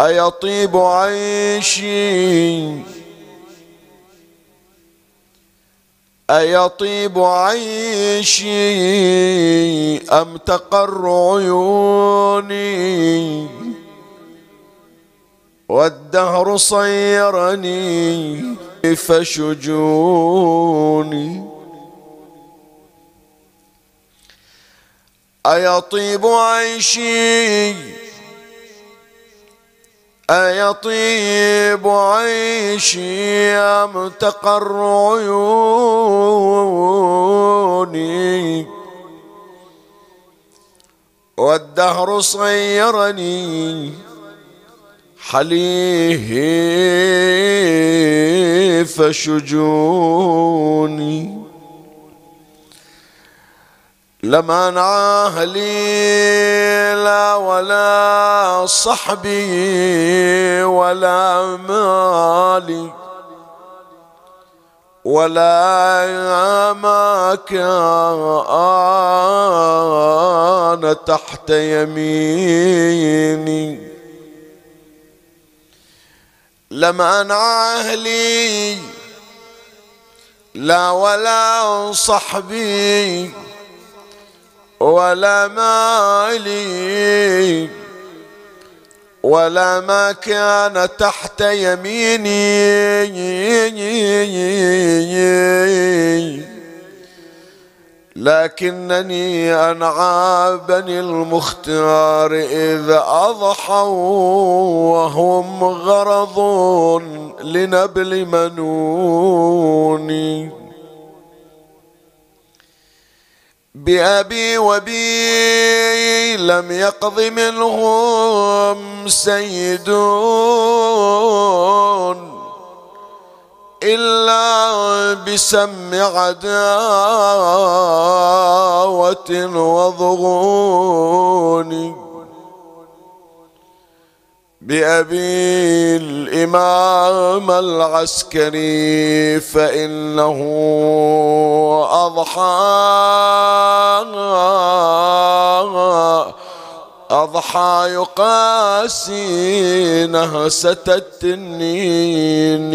أيطيب عيشي أيطيب عيشي أم تقر عيوني والدهر صيرني فشجوني أيطيب عيشي أيطيب عيشي أم تقر عيوني. والدهر صيرني حليه فشجوني. لما أهلي لا ولا صحبي ولا مالي ولا ما كان تحت يميني. لما أهلي لا ولا صحبي ولا مالي ولا ما كان تحت يميني. لكنني أنعى بني المختار إذ أضحوا وهم غرض لنبل منوني. بأبي وبي لم يقض منهم سيدون إلا بسم عداوة وضغون بأبي الإمام العسكري فإنه أضحى أضحى يقاسي نهسة التنين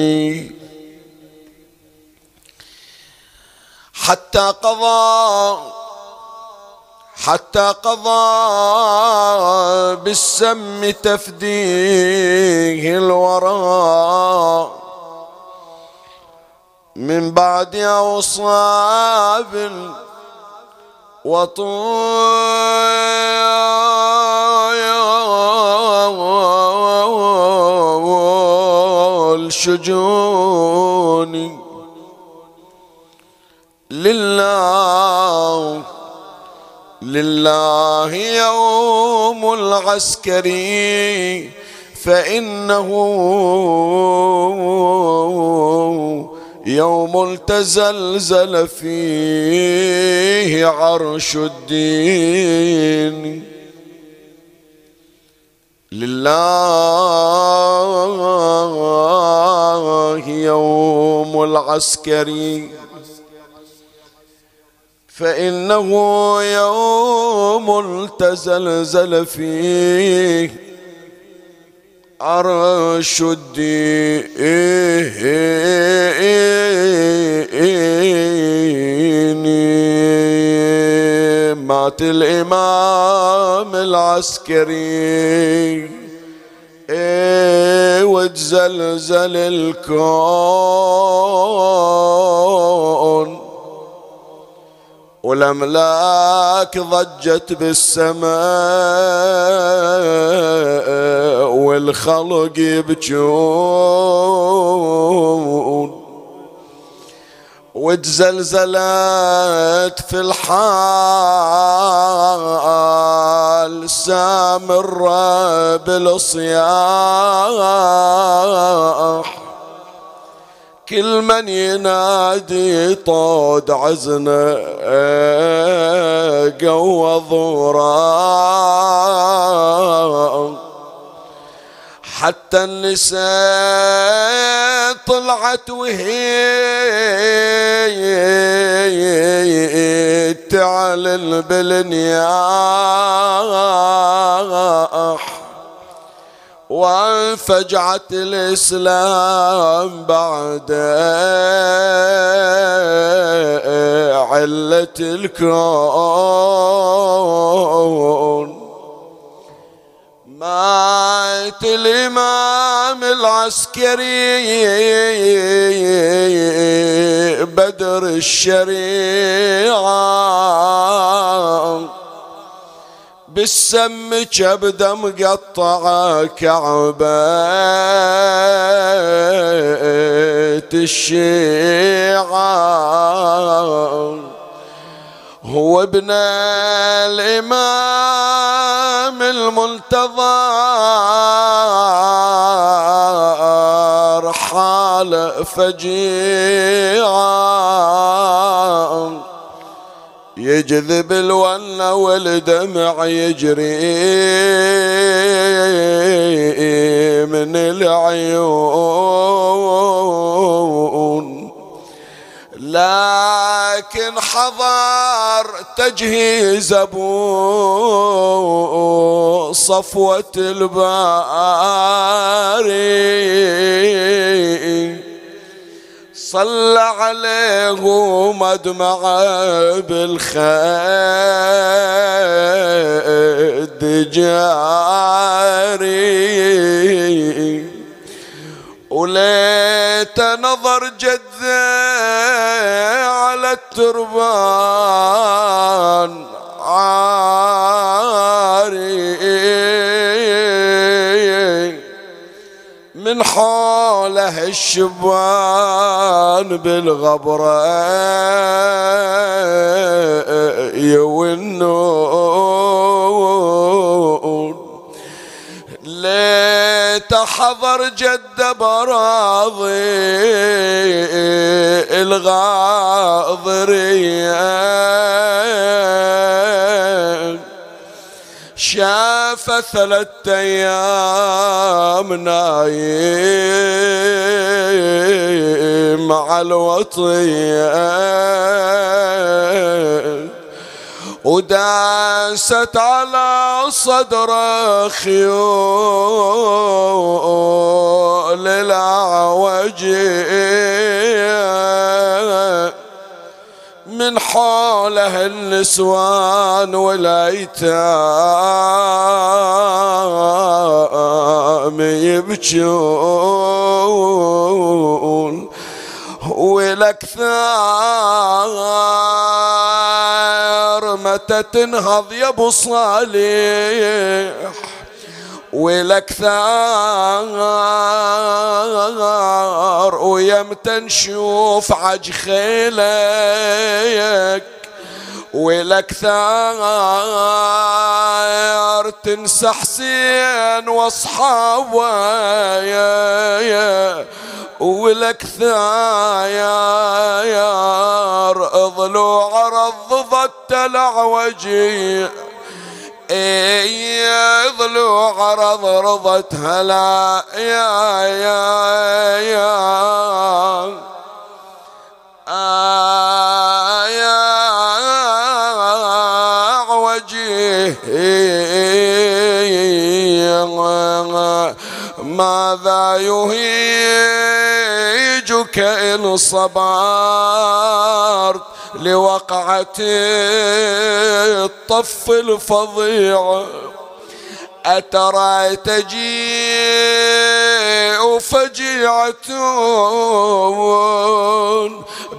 حتى قضى حتى قضى بالسم تفديه الورى. من بعد أوصاب وطول شجوني لله لله يوم العسكري فإنه يوم تزلزل فيه عرش الدين. لله يوم العسكري فإنه يوم تزلزل فيه عرش الدين. مات الإمام العسكري. إيه وتزلزل الكون. والأملاك ضجت بالسماء والخلق يبجون وتزلزلت في الحال سامرة بالصياح. كل من ينادي طود عزنا قوى ضورا حتى النساء طلعت وهي تعلن بالنياح. وانفجعت الإسلام بعد علة الكون. مات الإمام العسكري بدر الشريعة. بالسم كبده مقطعة كعبة الشيعة. هو ابن الإمام المنتظر حال فجيعة يجذب الون والدمع يجري من العيون. لكن حضر تجهيز أبو صفوة الباري. صلى عليه ومدمع بالخد جاري. وليت نظر جده على التربان. من حوله الشبان بالغبرة يونون. ليت حضر جد براضي الغاضريه شاف ثلاث أيام نايم مع الوطيه وداست على صدره خيول العوجيه من حوله النسوان والأيتام يبكون والأكثار متى تنهض يا أبو صالح. والأكثار ويمتى نشوف عج خيلك والأكثار تنسى حسين واصحابه يا والأكثار ضلوع رضضت اي ضلوع عرض رضت هلا يا يا يا. يا وجيه ماذا يهيجك إن صبرت؟ لوقعة الطف الفظيع. أترى تجيء فجيعة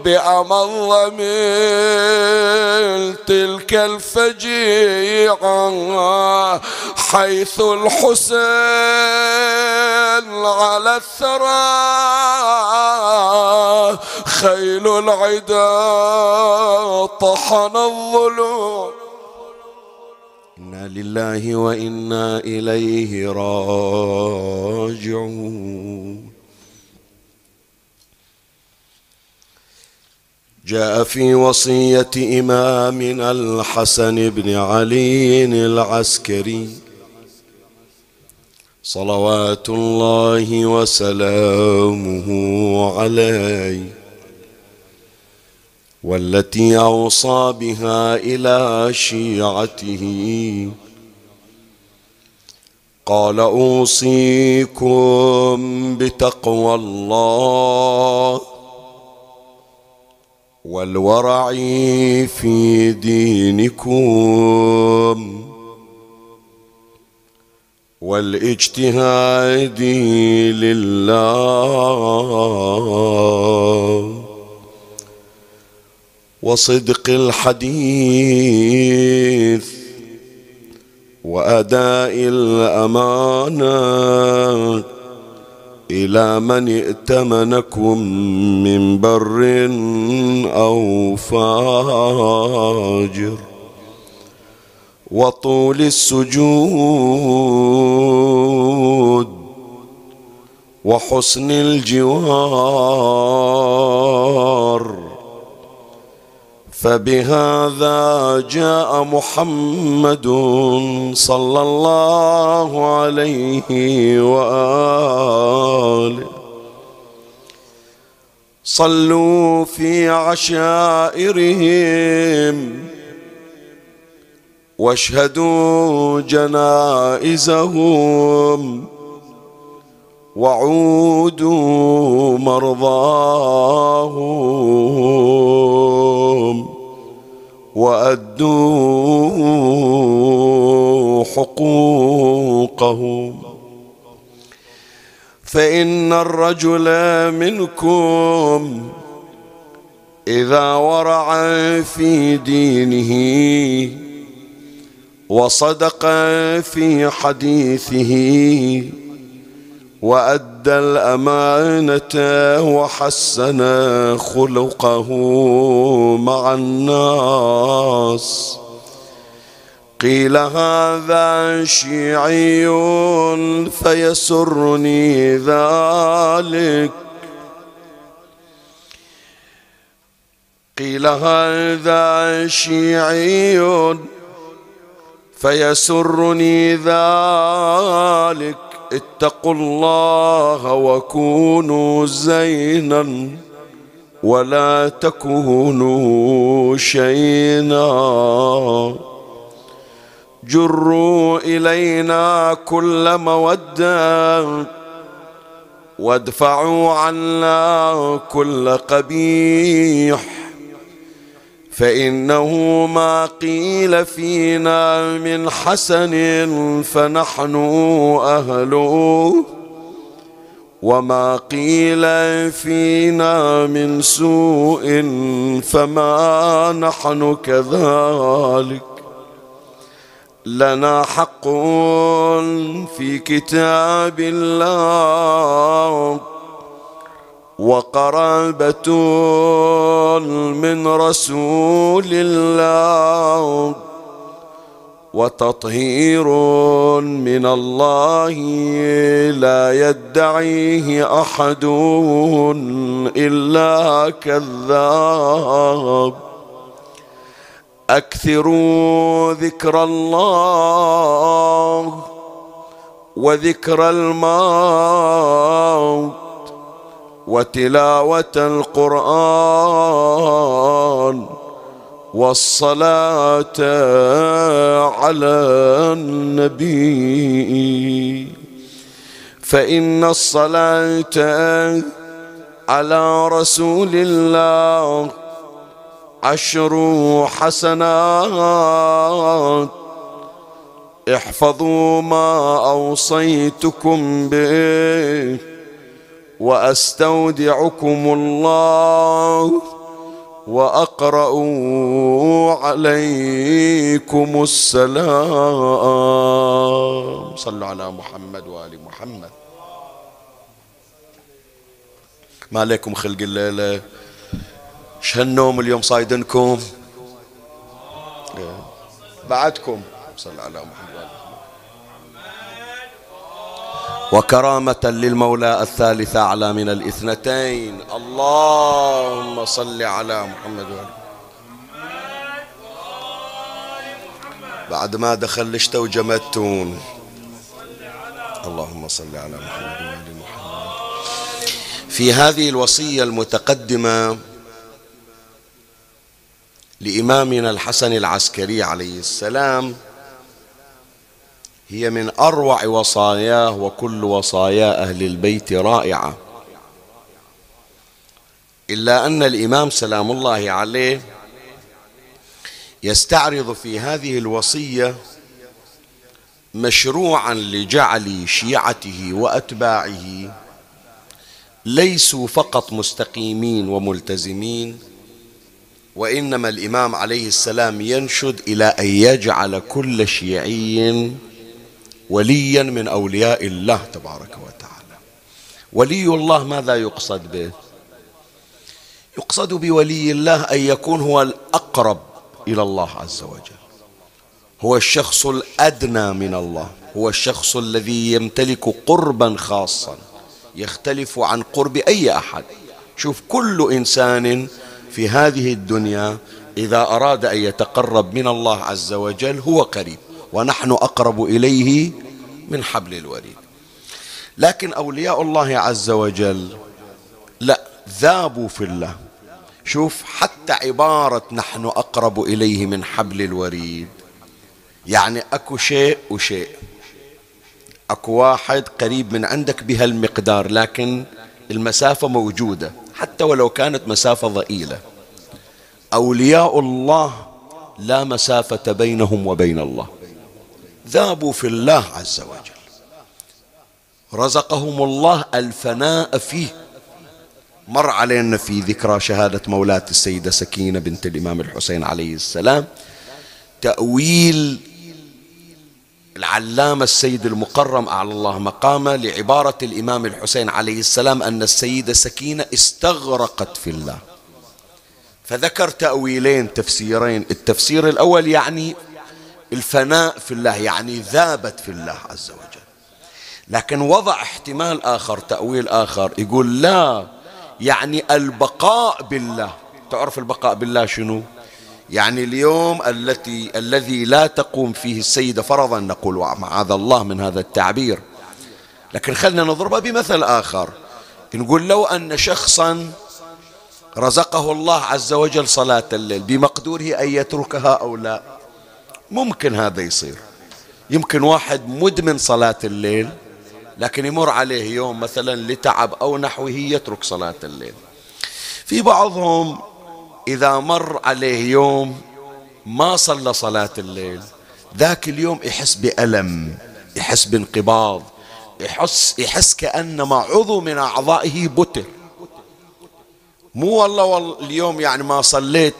بأمض من تلك الفجيعة حيث الحسين على الثرى خيل العدا طحن الظلوم إنا لله وإنا إليه راجعون. جاء في وصية إمامنا الحسن بن علي العسكري. صلوات الله وسلامه عليه والتي أوصى بها إلى شيعته. قال أوصيكم بتقوى الله والورع في دينكم. والإجتهاد لله وصدق الحديث وأداء الأمانة إلى من ائتمنكم من بر أو فاجر. وطول السجود وحسن الجوار. فبهذا جاء محمد صلى الله عليه وآله. صلوا في عشائرهم. واشهدوا جنائزهم وعودوا مرضاهم وأدوا حقوقهم. فإن الرجل منكم إذا ورع في دينه وصدق في حديثه وأدى الأمانة وحسن خلقه مع الناس. قيل هذا شيعي فيسرني ذلك. قيل هذا شيعي فيسرني ذلك. اتقوا الله وكونوا زينا ولا تكونوا شينا. جروا إلينا كل مودة وادفعوا عنا كل قبيح. فإنه ما قيل فينا من حسن فنحن أهله. وما قيل فينا من سوء فما نحن كذلك. لنا حق في كتاب الله. وقرابة من رسول الله وتطهير من الله لا يدعيه احد إلا كذاب. أكثروا ذكر الله وذكر الموت وتلاوة القرآن والصلاة على النبي. فإن الصلاة على رسول الله عشر حسنات. احفظوا ما أوصيتكم به. وأستودعكم الله وأقرأ عليكم السلام. صلوا على محمد وآل محمد. ما عليكم خلق الليلة؟ شهالنوم اليوم صايدنكم. بعدكم. صلى على محمد وآل وكرامة للمولى الثالثة أعلى من الاثنتين. اللهم صل على محمد وآل بعد ما دخل الشتاء وجمدتون اللهم صل على محمد وآل محمد. في هذه الوصية المتقدمة لإمامنا الحسن العسكري عليه السلام هي من أروع وصاياه وكل وصايا أهل البيت رائعة. إلا أن الإمام سلام الله عليه يستعرض في هذه الوصية مشروعا لجعل شيعته وأتباعه ليسوا فقط مستقيمين وملتزمين وإنما الإمام عليه السلام ينشد إلى أن يجعل كل شيعي وليا من أولياء الله تبارك وتعالى. ولي الله ماذا يقصد به؟ يقصد بولي الله أن يكون هو الأقرب إلى الله عز وجل. هو الشخص الأدنى من الله. هو الشخص الذي يمتلك قربا خاصا. يختلف عن قرب أي أحد. شوف كل إنسان في هذه الدنيا إذا أراد أن يتقرب من الله عز وجل هو قريب. ونحن أقرب إليه من حبل الوريد. لكن أولياء الله عز وجل لا ذابوا في الله. شوف حتى عبارة نحن أقرب إليه من حبل الوريد. يعني أكو شيء وشيء. أكو واحد قريب من عندك بهالمقدار لكن المسافة موجودة حتى ولو كانت مسافة ضئيلة. أولياء الله لا مسافة بينهم وبين الله. ذابوا في الله عز وجل. رزقهم الله الفناء فيه. مر علينا في ذكرى شهادة مولاة السيدة سكينة بنت الإمام الحسين عليه السلام. تأويل العلامة السيد المقرم أعلى الله مقامه لعبارة الإمام الحسين عليه السلام أن السيدة سكينة استغرقت في الله. فذكر تأويلين تفسيرين. التفسير الأول يعني الفناء في الله يعني ذابت في الله عز وجل. لكن وضع احتمال آخر تأويل آخر يقول لا يعني البقاء بالله. تعرف البقاء بالله شنو؟ يعني اليوم التي الذي لا تقوم فيه السيدة فرضا نقول معاذ الله من هذا التعبير. لكن خلنا نضربها بمثل آخر. نقول لو أن شخصا رزقه الله عز وجل صلاة الليل بمقدوره أن يتركها أو لا. ممكن هذا يصير. يمكن واحد مدمن صلاة الليل لكن يمر عليه يوم مثلا لتعب أو نحوه يترك صلاة الليل. في بعضهم إذا مر عليه يوم ما صلى صلاة الليل ذاك اليوم يحس بألم يحس بانقباض يحس يحس كأنما عضو من أعضائه بتر. مو والله, والله اليوم يعني ما صليت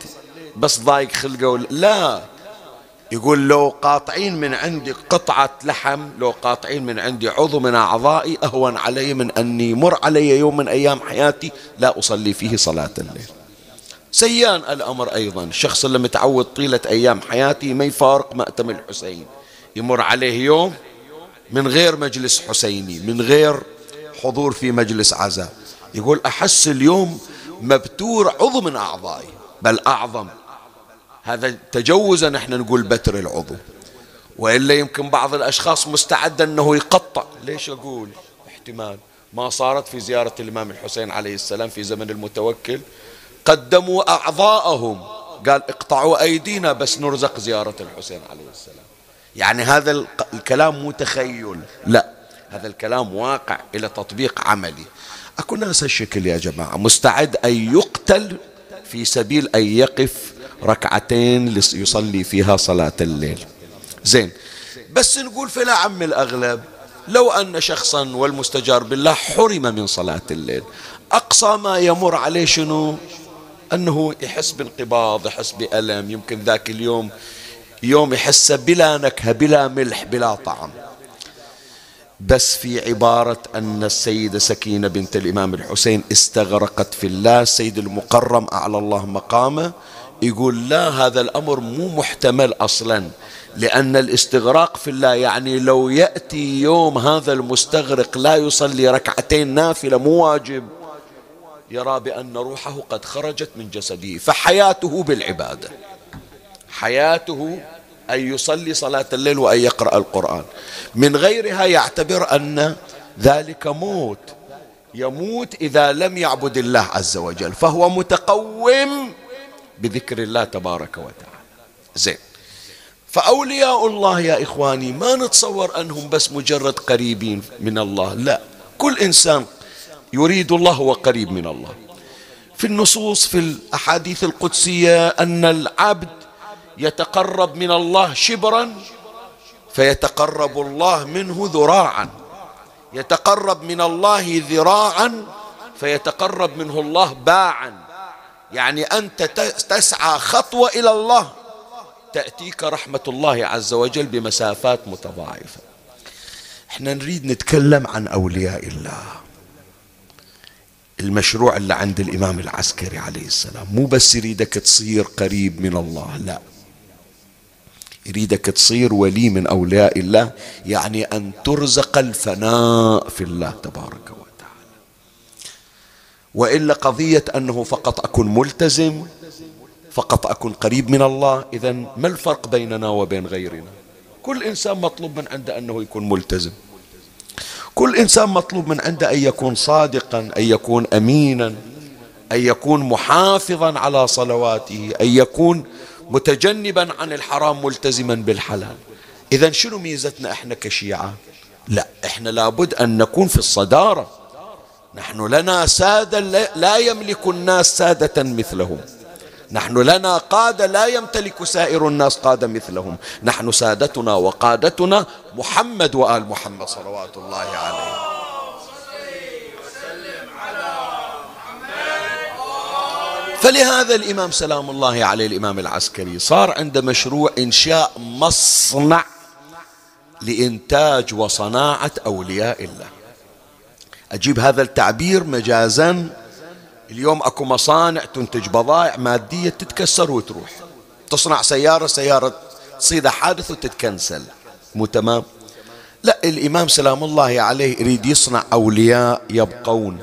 بس ضايق خلقه لا يقول لو قاطعين من عندي قطعة لحم لو قاطعين من عندي عضو من أعضائي أهون علي من أني يمر علي يوم من أيام حياتي لا أصلي فيه صلاة الليل. سيان الأمر أيضا. الشخص اللي متعود طيلة أيام حياتي ما يفارق مأتم الحسين. يمر عليه يوم من غير مجلس حسيني من غير حضور في مجلس عزاء. يقول أحس اليوم مبتور عضو من أعضائي بل أعظم. هذا تجوزا نحن نقول بتر العضو. وإلا يمكن بعض الأشخاص مستعد أنه يقطع. ليش أقول؟ احتمال. ما صارت في زيارة الإمام الحسين عليه السلام في زمن المتوكل. قدموا أعضاءهم. قال اقطعوا أيدينا بس نرزق زيارة الحسين عليه السلام. يعني هذا الكلام مو تخيل. لا. هذا الكلام واقع إلى تطبيق عملي. أكو ناس هالشكل يا جماعة. مستعد أن يقتل في سبيل أن يقف ركعتين يصلي فيها صلاة الليل. زين بس نقول في الأعم الأغلب لو أن شخصا والمستجار بالله حرم من صلاة الليل أقصى ما يمر عليه شنو؟ أنه يحس بانقباض يحس بألم يمكن ذاك اليوم يوم يحس بلا نكهة بلا ملح بلا طعم. بس في عبارة أن السيدة سكينة بنت الإمام الحسين استغرقت في الله السيد المقرم أعلى الله مقامه يقول لا هذا الأمر مو محتمل أصلا لأن الاستغراق في الله يعني لو يأتي يوم هذا المستغرق لا يصلي ركعتين نافلة مو واجب. يرى بأن روحه قد خرجت من جسده فحياته بالعبادة. حياته أن يصلي صلاة الليل وأن يقرأ القرآن. من غيرها يعتبر أن ذلك موت. يموت إذا لم يعبد الله عز وجل فهو متقوم بذكر الله تبارك وتعالى. زين. فأولياء الله يا إخواني ما نتصور أنهم بس مجرد قريبين من الله لا. كل إنسان يريد الله هو قريب من الله. في النصوص في الأحاديث القدسية أن العبد يتقرب من الله شبرا فيتقرب الله منه ذراعا. يتقرب من الله ذراعا فيتقرب منه الله باعا. يعني أنت تسعى خطوة إلى الله. تأتيك رحمة الله عز وجل بمسافات متضاعفة. إحنا نريد نتكلم عن أولياء الله. المشروع اللي عند الإمام العسكري عليه السلام. مو بس يريدك تصير قريب من الله لا. يريدك تصير ولي من أولياء الله يعني أن ترزق الفناء في الله تبارك وتعالى. وإلا قضية أنه فقط أكون ملتزم فقط أكون قريب من الله إذا ما الفرق بيننا وبين غيرنا؟ كل إنسان مطلوب من عنده أنه يكون ملتزم. كل إنسان مطلوب من عنده أن يكون صادقا أن يكون أمينا أن يكون محافظا على صلواته أن يكون متجنبا عن الحرام ملتزما بالحلال. إذا شنو ميزتنا إحنا كشيعة؟ لا إحنا لابد أن نكون في الصدارة. نحن لنا سادة لا يملك الناس سادة مثلهم. نحن لنا قادة لا يمتلك سائر الناس قادة مثلهم. نحن سادتنا وقادتنا محمد وآل محمد صلوات الله عليه. فلهذا الإمام سلام الله عليه الإمام العسكري صار عنده مشروع إنشاء مصنع لإنتاج وصناعة أولياء الله. أجيب هذا التعبير مجازا. اليوم أكو مصانع تنتج بضائع مادية تتكسر وتروح. تصنع سيارة سيارة تصير حادث وتتكنسل. مو تمام؟ لا الإمام سلام الله عليه يريد يصنع أولياء يبقون.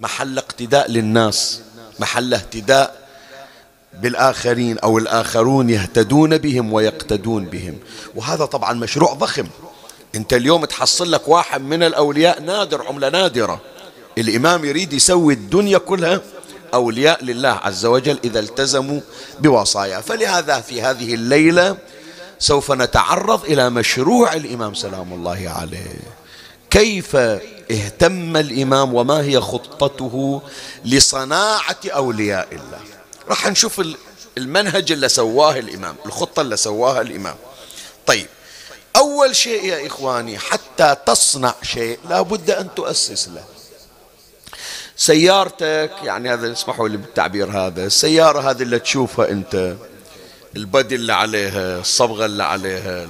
محل اقتداء للناس محل اهتداء بالآخرين أو الآخرون يهتدون بهم ويقتدون بهم. وهذا طبعا مشروع ضخم. أنت اليوم تحصل لك واحد من الأولياء نادر عملة نادرة. الإمام يريد يسوي الدنيا كلها أولياء لله عز وجل إذا التزموا بوصايا. فلهذا في هذه الليلة سوف نتعرض إلى مشروع الإمام سلام الله عليه. كيف اهتم الإمام وما هي خطته لصناعة أولياء الله؟ راح نشوف المنهج اللي سواه الإمام الخطة اللي سواها الإمام. طيب أول شيء يا إخواني حتى تصنع شيء لا بد أن تؤسس له. سيارتك يعني هذا اسمحوا لي بالتعبير هذا السيارة هذه اللي تشوفها أنت البدي اللي عليها الصبغة اللي عليها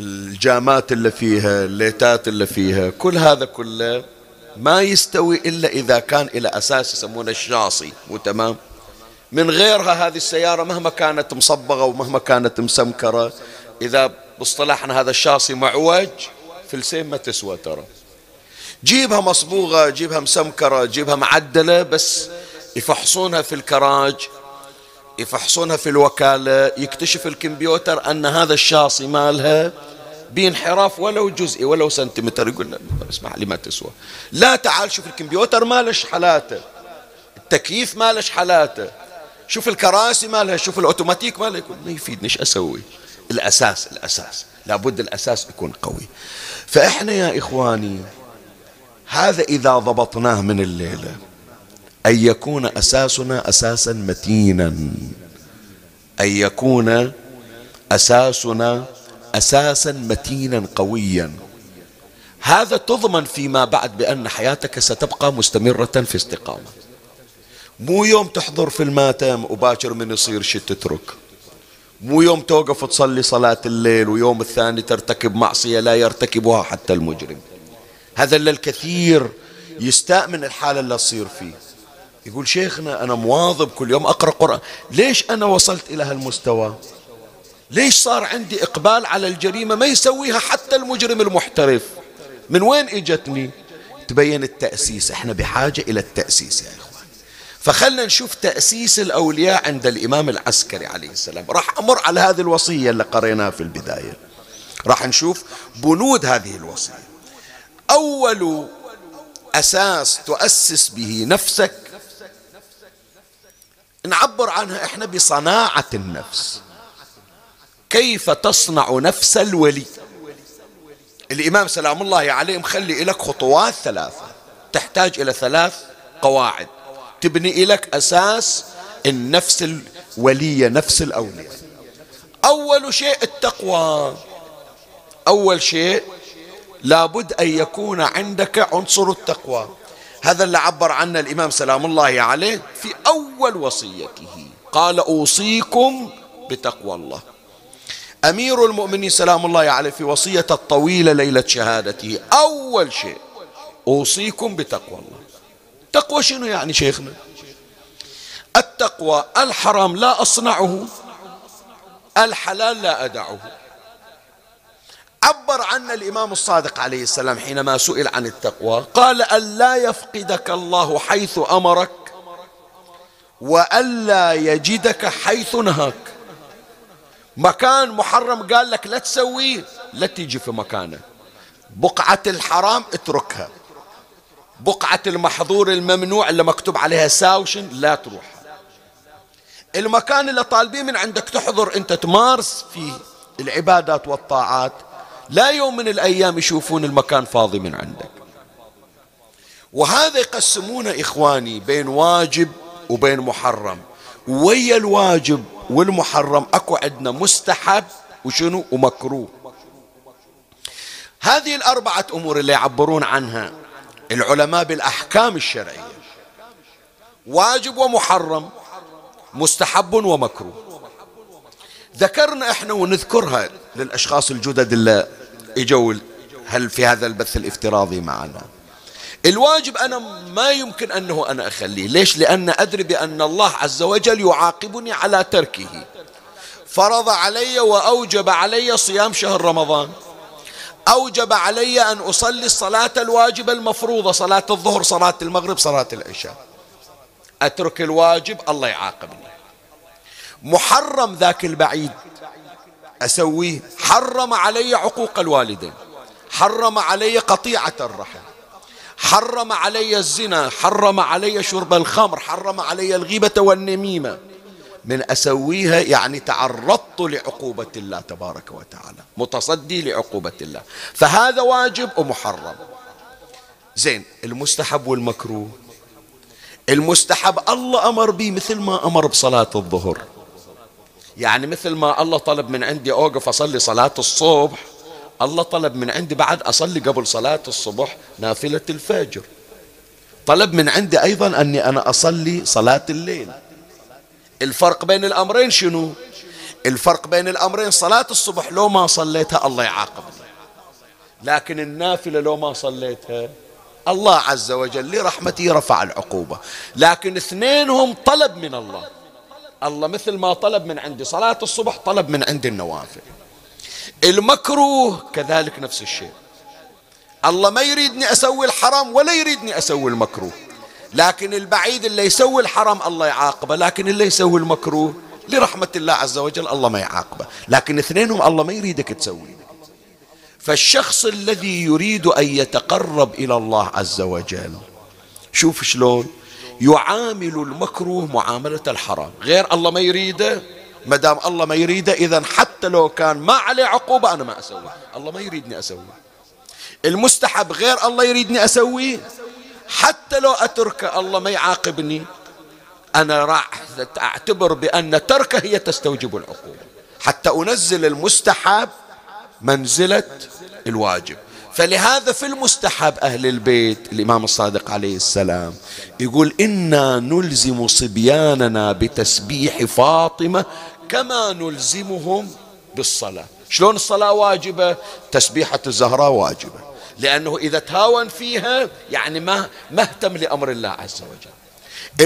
الجامات اللي فيها الليتات اللي فيها كل هذا كله ما يستوي إلا إذا كان إلى أساس يسمونه الشاصي مو تمام؟ من غيرها هذه السيارة مهما كانت مصبغة ومهما كانت مسمكرة إذا باصطلاحنا هذا الشاصي معوج فلسين ما تسوى ترى. جيبها مصبوغة جيبها مسمكرة جيبها معدلة بس يفحصونها في الكراج يفحصونها في الوكالة يكتشف الكمبيوتر أن هذا الشاصي مالها بانحراف ولو جزئي ولو سنتيمتر. يقول له اسمع لي ما تسوى. لا تعال شوف الكمبيوتر مالش حالاته. التكييف مالش حالاته. شوف الكراسي مالها شوف الأوتوماتيك مالها. يقول ما يفيدني إيش أسوي؟ الأساس الأساس. لابد الأساس يكون قوي. فإحنا يا إخواني هذا إذا ضبطناه من الليلة أن يكون أساسنا أساسا متينا. أن يكون أساسنا أساسا متينا قويا. هذا تضمن فيما بعد بأن حياتك ستبقى مستمرة في استقامة. مو يوم تحضر في الماتم وباكر من يصير شي تترك. مو يوم توقف تصلي صلاة الليل ويوم الثاني ترتكب معصية لا يرتكبها حتى المجرم. هذا اللي الكثير يستاء من الحالة اللي تصير فيه. يقول شيخنا أنا مواظب كل يوم أقرأ قرآن. ليش أنا وصلت إلى هالمستوى؟ ليش صار عندي إقبال على الجريمة ما يسويها حتى المجرم المحترف؟ من وين إجتني؟ تبين التأسيس. إحنا بحاجة إلى التأسيس يا إخوان فخلنا نشوف تأسيس الأولياء عند الإمام العسكري عليه السلام. راح أمر على هذه الوصية اللي قريناها في البداية. راح نشوف بنود هذه الوصية. أول أساس تؤسس به نفسك نعبر عنها إحنا بصناعة النفس. كيف تصنع نفس الولي؟ الإمام سلام الله عليه مخلي لك خطوات ثلاثة تحتاج إلى ثلاث قواعد. تبني لك أساس النفس الولية نفس الأولياء. أول شيء التقوى. أول شيء لابد أن يكون عندك عنصر التقوى. هذا اللي عبر عنه الإمام سلام الله عليه في أول وصيته. قال أوصيكم بتقوى الله. أمير المؤمنين سلام الله عليه في وصية الطويلة ليلة شهادته. أول شيء أوصيكم بتقوى الله. تقوى شنو يعني شيخنا؟ التقوى الحرام لا أصنعه الحلال لا أدعه. عبر عنا الإمام الصادق عليه السلام حينما سئل عن التقوى قال ألا يفقدك الله حيث أمرك وألا يجدك حيث نهاك. مكان محرم قال لك لا تسويه لا تيجي في مكانه. بقعة الحرام اتركها. بقعة المحظور الممنوع اللي مكتوب عليها ساوشن لا تروح. المكان اللي طالبين من عندك تحضر انت تمارس فيه العبادات والطاعات. لا يوم من الأيام يشوفون المكان فاضي من عندك. وهذا يقسمونه إخواني بين واجب وبين محرم. ويا الواجب والمحرم أكو عندنا مستحب وشنو؟ ومكروه. هذه الأربعة أمور اللي يعبرون عنها. العلماء بالأحكام الشرعية. واجب ومحرم مستحب ومكروه. ذكرنا إحنا ونذكرها للأشخاص الجدد اللي إجوا هل في هذا البث الافتراضي معنا. الواجب أنا ما يمكن أنه أنا أخليه. ليش؟ لأن أدري بأن الله عز وجل يعاقبني على تركه. فرض علي وأوجب علي صيام شهر رمضان. أوجب علي أن أصلي الصلاة الواجبة المفروضة صلاة الظهر صلاة المغرب صلاة العشاء. أترك الواجب الله يعاقبني. محرم ذاك البعيد أسويه. حرم علي عقوق الوالدين. حرم علي قطيعة الرحم. حرم علي الزنا. حرم علي شرب الخمر. حرم علي الغيبة والنميمة. من أسويها يعني تعرضت لعقوبة الله تبارك وتعالى متصدي لعقوبة الله. فهذا واجب ومحرم. زين المستحب والمكروه. المستحب الله أمر به مثل ما أمر بصلاة الظهر. يعني مثل ما الله طلب من عندي أوقف أصلي صلاة الصبح الله طلب من عندي بعد أصلي قبل صلاة الصبح نافلة الفجر. طلب من عندي أيضا أني أنا أصلي صلاة الليل. الفرق بين الأمرين شنو؟ الفرق بين الأمرين صلاة الصبح لو ما صليتها الله يعاقبني لكن النافلة لو ما صليتها الله عز وجل لرحمته رفع العقوبة. لكن اثنينهم طلب من الله. الله مثل ما طلب من عندي صلاة الصبح طلب من عندي النوافل. المكروه كذلك نفس الشيء. الله ما يريدني أسوي الحرام ولا يريدني أسوي المكروه. لكن البعيد اللي يسوي الحرام الله يعاقبه لكن اللي يسوي المكروه لرحمة الله عز وجل الله ما يعاقبه. لكن اثنينهم الله ما يريدك تسوي. فالشخص الذي يريد أن يتقرب إلى الله عز وجل شوف شلون يعامل المكروه معاملة الحرام. غير الله ما يريده ما دام الله ما يريده إذا حتى لو كان ما عليه عقوبة أنا ما أسوي. الله ما يريدني أسوي. المستحب غير الله يريدني أسويه حتى لو أتركه الله ما يعاقبني أنا راح أعتبر بأن تركه هي تستوجب العقوبة. حتى أنزل المستحب منزلة الواجب. فلهذا في المستحب أهل البيت الإمام الصادق عليه السلام يقول إنا نلزم صبياننا بتسبيح فاطمة كما نلزمهم بالصلاة. شلون الصلاة واجبة؟ تسبيحة الزهراء واجبة. لأنه إذا تهاون فيها يعني ما ما اهتم لأمر الله عز وجل.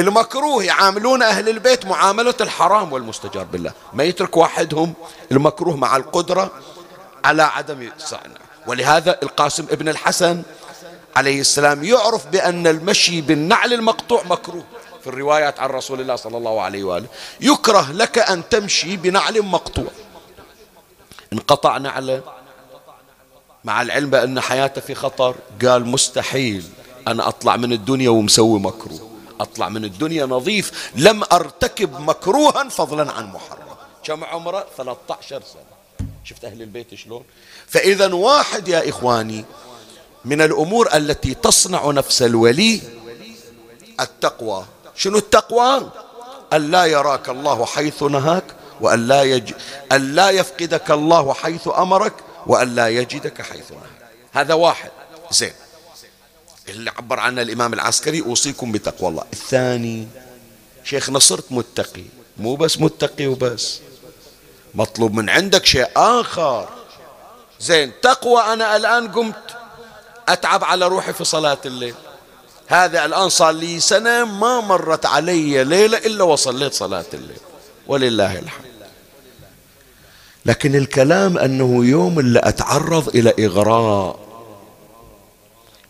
المكروه يعاملون أهل البيت معاملة الحرام والمستجار بالله. ما يترك واحدهم المكروه مع القدرة على عدم صنع. ولهذا القاسم ابن الحسن عليه السلام يعرف بأن المشي بالنعل المقطوع مكروه. في الروايات عن رسول الله صلى الله عليه وآله يكره لك أن تمشي بنعل مقطوع. انقطع نعله مع العلم بأن حياته في خطر. قال مستحيل أنا أطلع من الدنيا ومسوي مكروه. أطلع من الدنيا نظيف لم أرتكب مكروها فضلا عن محرم. كم عمره؟ 13 سنة. شفت أهل البيت شلون؟ فإذا واحد يا إخواني من الأمور التي تصنع نفس الولي التقوى. شنو التقوى؟ أن لا يراك الله حيث نهاك وأن لا, يج... أن لا يفقدك الله حيث أمرك وأن لا يجدك حيث نهاك هذا واحد. زين. اللي عبر عنه الإمام العسكري أوصيكم بتقوى الله. الثاني شيخنا صرت متقي. مو بس متقي وبس. مطلوب من عندك شيء آخر. زين. تقوى أنا الآن قمت. أتعب على روحي في صلاة الليل. هذا الآن صار لي سنة ما مرت علي ليلة إلا وصليت صلاة الليل. ولله الحمد. لكن الكلام أنه يوم اللي أتعرض إلى إغراء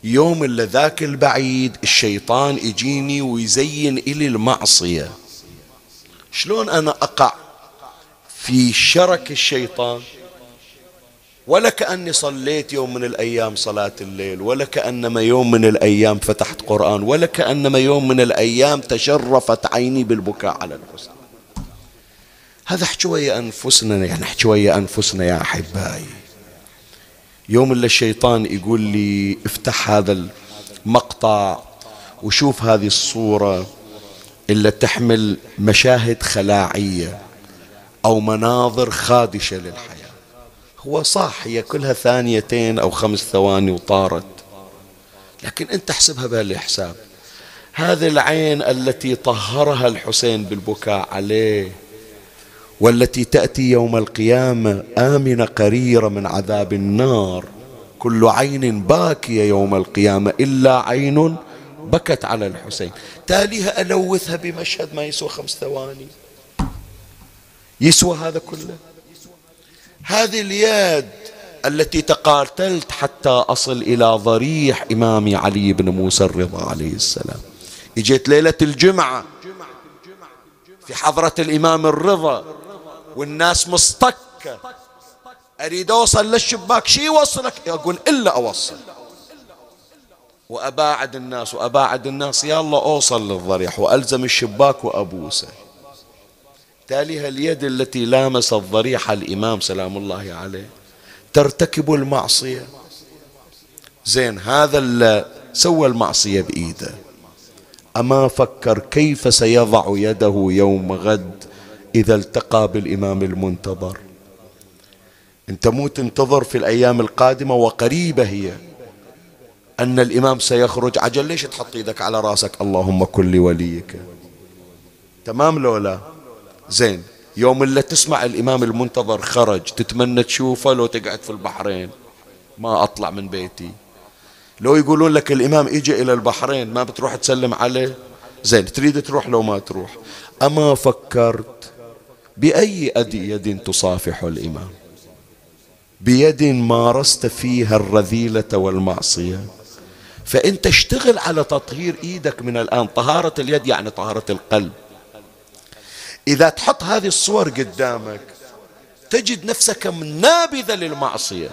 يوم اللي ذاك البعيد الشيطان يجيني ويزين إلي المعصية. شلون أنا أقع في شرك الشيطان؟ ولا كأني صليت يوم من الأيام صلاة الليل ولا كأنما يوم من الأيام فتحت قرآن ولا كأنما يوم من الأيام تشرفت عيني بالبكاء على الحسن. هذا حجوية أنفسنا يعني حجوية أنفسنا يا أحبائي. يوم اللي الشيطان يقول لي افتح هذا المقطع وشوف هذه الصورة اللي تحمل مشاهد خلاعية أو مناظر خادشة للحياة. هو صح هي كلها ثانيتين أو خمس ثواني وطارت. لكن أنت احسبها بهالحساب. هذه العين التي طهرها الحسين بالبكاء عليه. والتي تأتي يوم القيامة آمنة قريرة من عذاب النار. كل عين باكية يوم القيامة إلا عين بكت على الحسين. تاليها ألوثها بمشهد ما يسوى خمس ثواني. يسوى هذا كله؟ هذه اليد التي تقاتلت حتى أصل إلى ضريح إمامي علي بن موسى الرضا عليه السلام. إجيت ليلة الجمعة في حضرة الإمام الرضا. والناس مصطكة أريد أوصل للشباك. شي يوصلك؟ يقول إلا أوصل. وأباعد الناس وأباعد الناس. الله أوصل للضريح وألزم الشباك وأبوسه. تاليها اليد التي لامست ضريح الإمام سلام الله عليه. ترتكب المعصية. زين هذا اللي سوى المعصية بإيده. أما فكر كيف سيضع يده يوم غد؟ إذا التقى بالإمام المنتظر. أنت مو تنتظر في الأيام القادمة وقريبة هي أن الإمام سيخرج. عجل ليش تحط يدك على رأسك؟ اللهم كن لوليك. تمام لو لا؟ زين. يوم اللي تسمع الإمام المنتظر خرج تتمنى تشوفه لو تقعد في البحرين. ما أطلع من بيتي. لو يقولون لك الإمام إجا إلى البحرين ما بتروح تسلم عليه؟ زين. تريد تروح لو ما تروح. أما فكرت بأي يد تصافح الإمام؟ بيد مارست فيها الرذيلة والمعصية. فأنت اشتغل على تطهير إيدك من الآن طهارة اليد يعني طهارة القلب. إذا تحط هذه الصور قدامك تجد نفسك نابذة للمعصية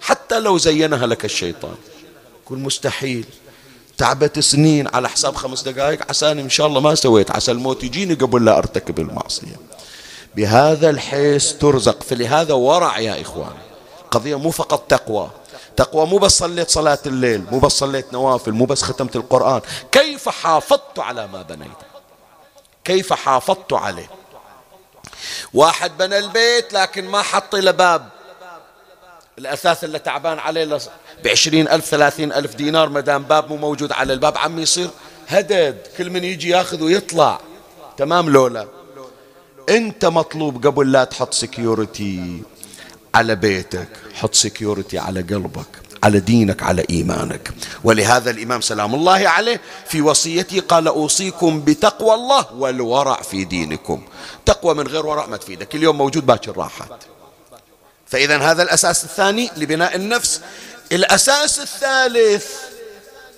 حتى لو زينها لك الشيطان. يقول مستحيل. تعبت سنين على حساب خمس دقائق عساني إن شاء الله ما سويت عسى الموت يجيني قبل لا أرتكب المعصية. بهذا الحيث ترزق. فلهذا ورع يا إخوان. قضية مو فقط تقوى. تقوى مو بس صليت صلاة الليل مو بس صليت نوافل مو بس ختمت القرآن. كيف حافظت على ما بنيت؟ كيف حافظت عليه؟ واحد بنى البيت لكن ما حط له باب. الأثاث اللي تعبان عليه بعشرين ألف ثلاثين ألف دينار مدام باب مو موجود على الباب عم يصير هدد. كل من يجي ياخذ ويطلع. تمام لو لا؟ انت مطلوب قبل لا تحط security على بيتك. حط security على قلبك على دينك على إيمانك. ولهذا الإمام سلام الله عليه في وصيته قال أوصيكم بتقوى الله والورع في دينكم. تقوى من غير ورع ما تفيدك. اليوم موجود باكر راحت. فإذا هذا الأساس الثاني لبناء النفس. الأساس الثالث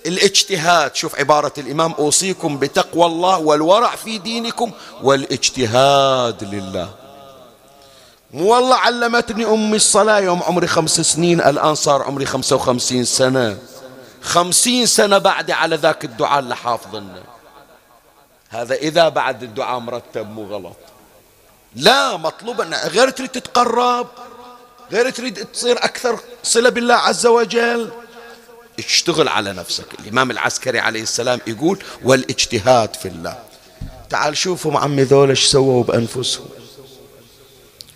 الاجتهاد. شوف عبارة الإمام أوصيكم بتقوى الله والورع في دينكم والاجتهاد لله. مو والله علمتني أمي الصلاة يوم عمري خمس سنين الآن صار عمري خمسة وخمسين سنة. خمسين سنة بعد على ذاك الدعاء اللي حافظنا هذا إذا بعد الدعاء مرتب مو غلط. لا مطلوب أن غير تريد تتقرب غير تريد تصير أكثر صلة بالله عز وجل. اشتغل على نفسك. الإمام العسكري عليه السلام يقول والإجتهاد في الله. تعال شوفوا عمي ذول إيش سووا بأنفسهم.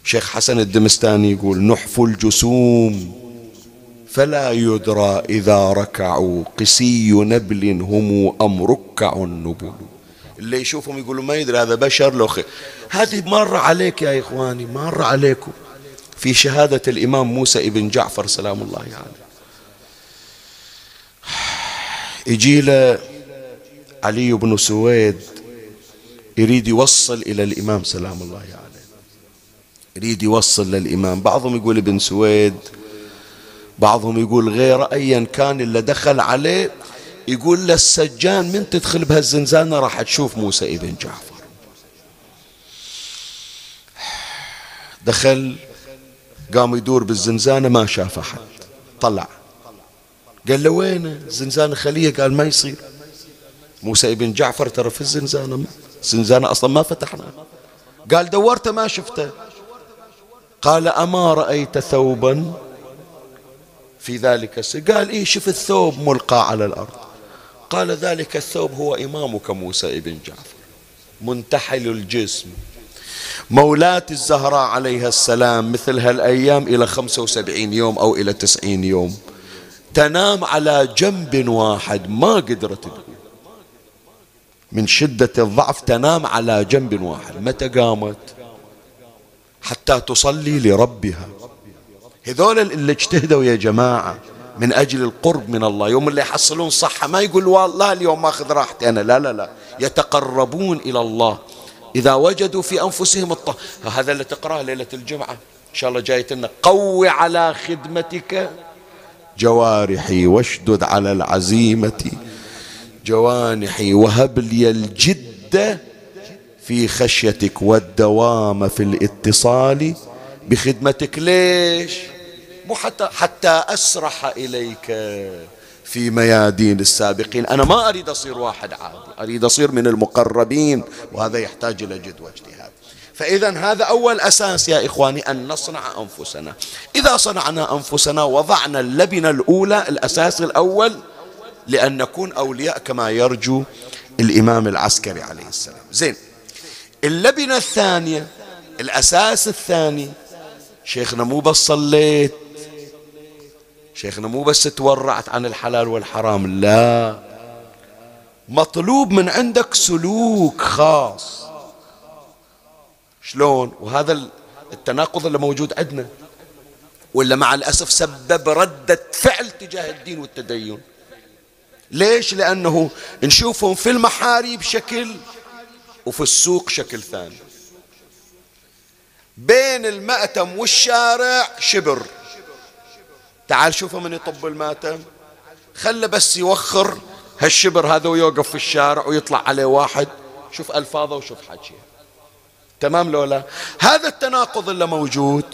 شيخ حسن الدمستاني يقول نحف الجسوم فلا يدرى إذا ركعوا. قسي نبل هم أم ركع النبل. اللي يشوفهم يقولوا ما يدري هذا بشر لو خير هذه مرة عليك يا إخواني مرة عليكم. في شهادة الإمام موسى ابن جعفر سلام الله عليه. يعني. يجي له علي بن سويد يريد يوصل إلى الإمام سلام الله عليه. يعني. يريد يوصل للإمام. بعضهم يقول ابن سويد بعضهم يقول غير أيا كان اللي دخل عليه يقول للسجان من تدخل بهالزنزانة راح تشوف موسى ابن جعفر. دخل قام يدور بالزنزانة ما شاف أحد. طلع. قال له وين الزنزانة خلية؟ قال ما يصير. موسى ابن جعفر ترى في الزنزانة الزنزانة أصلا ما فتحنا. قال دورته ما شفته. قال أما رأيت ثوبا في ذلك السر قال إيه شوف الثوب ملقى على الأرض. قال ذلك الثوب هو إمامك موسى ابن جعفر. منتحل الجسم. مولاة الزهراء عليها السلام مثل هالأيام إلى خمسة وسبعين يوم أو إلى تسعين يوم. تنام على جنب واحد ما قدرت تقوم. من شدة الضعف تنام على جنب واحد. متى قامت؟ حتى تصلي لربها. هذول اللي اجتهدوا يا جماعة من أجل القرب من الله يوم اللي يحصلون صحة ما يقول والله اليوم ما أخذ راحتي أنا. لا لا لا. يتقربون إلى الله. إذا وجدوا في أنفسهم الطه هذا اللي تقرأه ليلة الجمعة. إن شاء الله جايتنا. قوي على خدمتك جوارحي واشدد على العزيمة. جوانحي وهب لي الجد في خشيتك والدوام في الاتصال. بخدمتك ليش؟ مو حتى حتى أسرح إليك في ميادين السابقين. أنا ما أريد أصير واحد عادي أريد أصير من المقربين وهذا يحتاج إلى جد واجتهاد فإذا هذا أول أساس يا إخواني أن نصنع أنفسنا. إذا صنعنا أنفسنا وضعنا اللبنة الأولى الأساس الأول لأن نكون أولياء كما يرجو الإمام العسكري عليه السلام. زين اللبنة الثانية الأساس الثاني شيخنا مو بس صليت شيخنا مو بس تورعت عن الحلال والحرام لا. مطلوب من عندك سلوك خاص. شلون؟ وهذا التناقض اللي موجود عندنا. ولا مع الأسف سبب ردة فعل تجاه الدين والتدين. ليش؟ لأنه نشوفهم في المحاريب شكل وفي السوق شكل ثاني. بين المأتم والشارع شبر. تعال شوفه من يطب المأتم. خله بس يوخر هالشبر هذا ويوقف في الشارع ويطلع عليه واحد. شوف ألفاظه وشوف حكيه. تمام لولا؟ هذا التناقض اللي موجود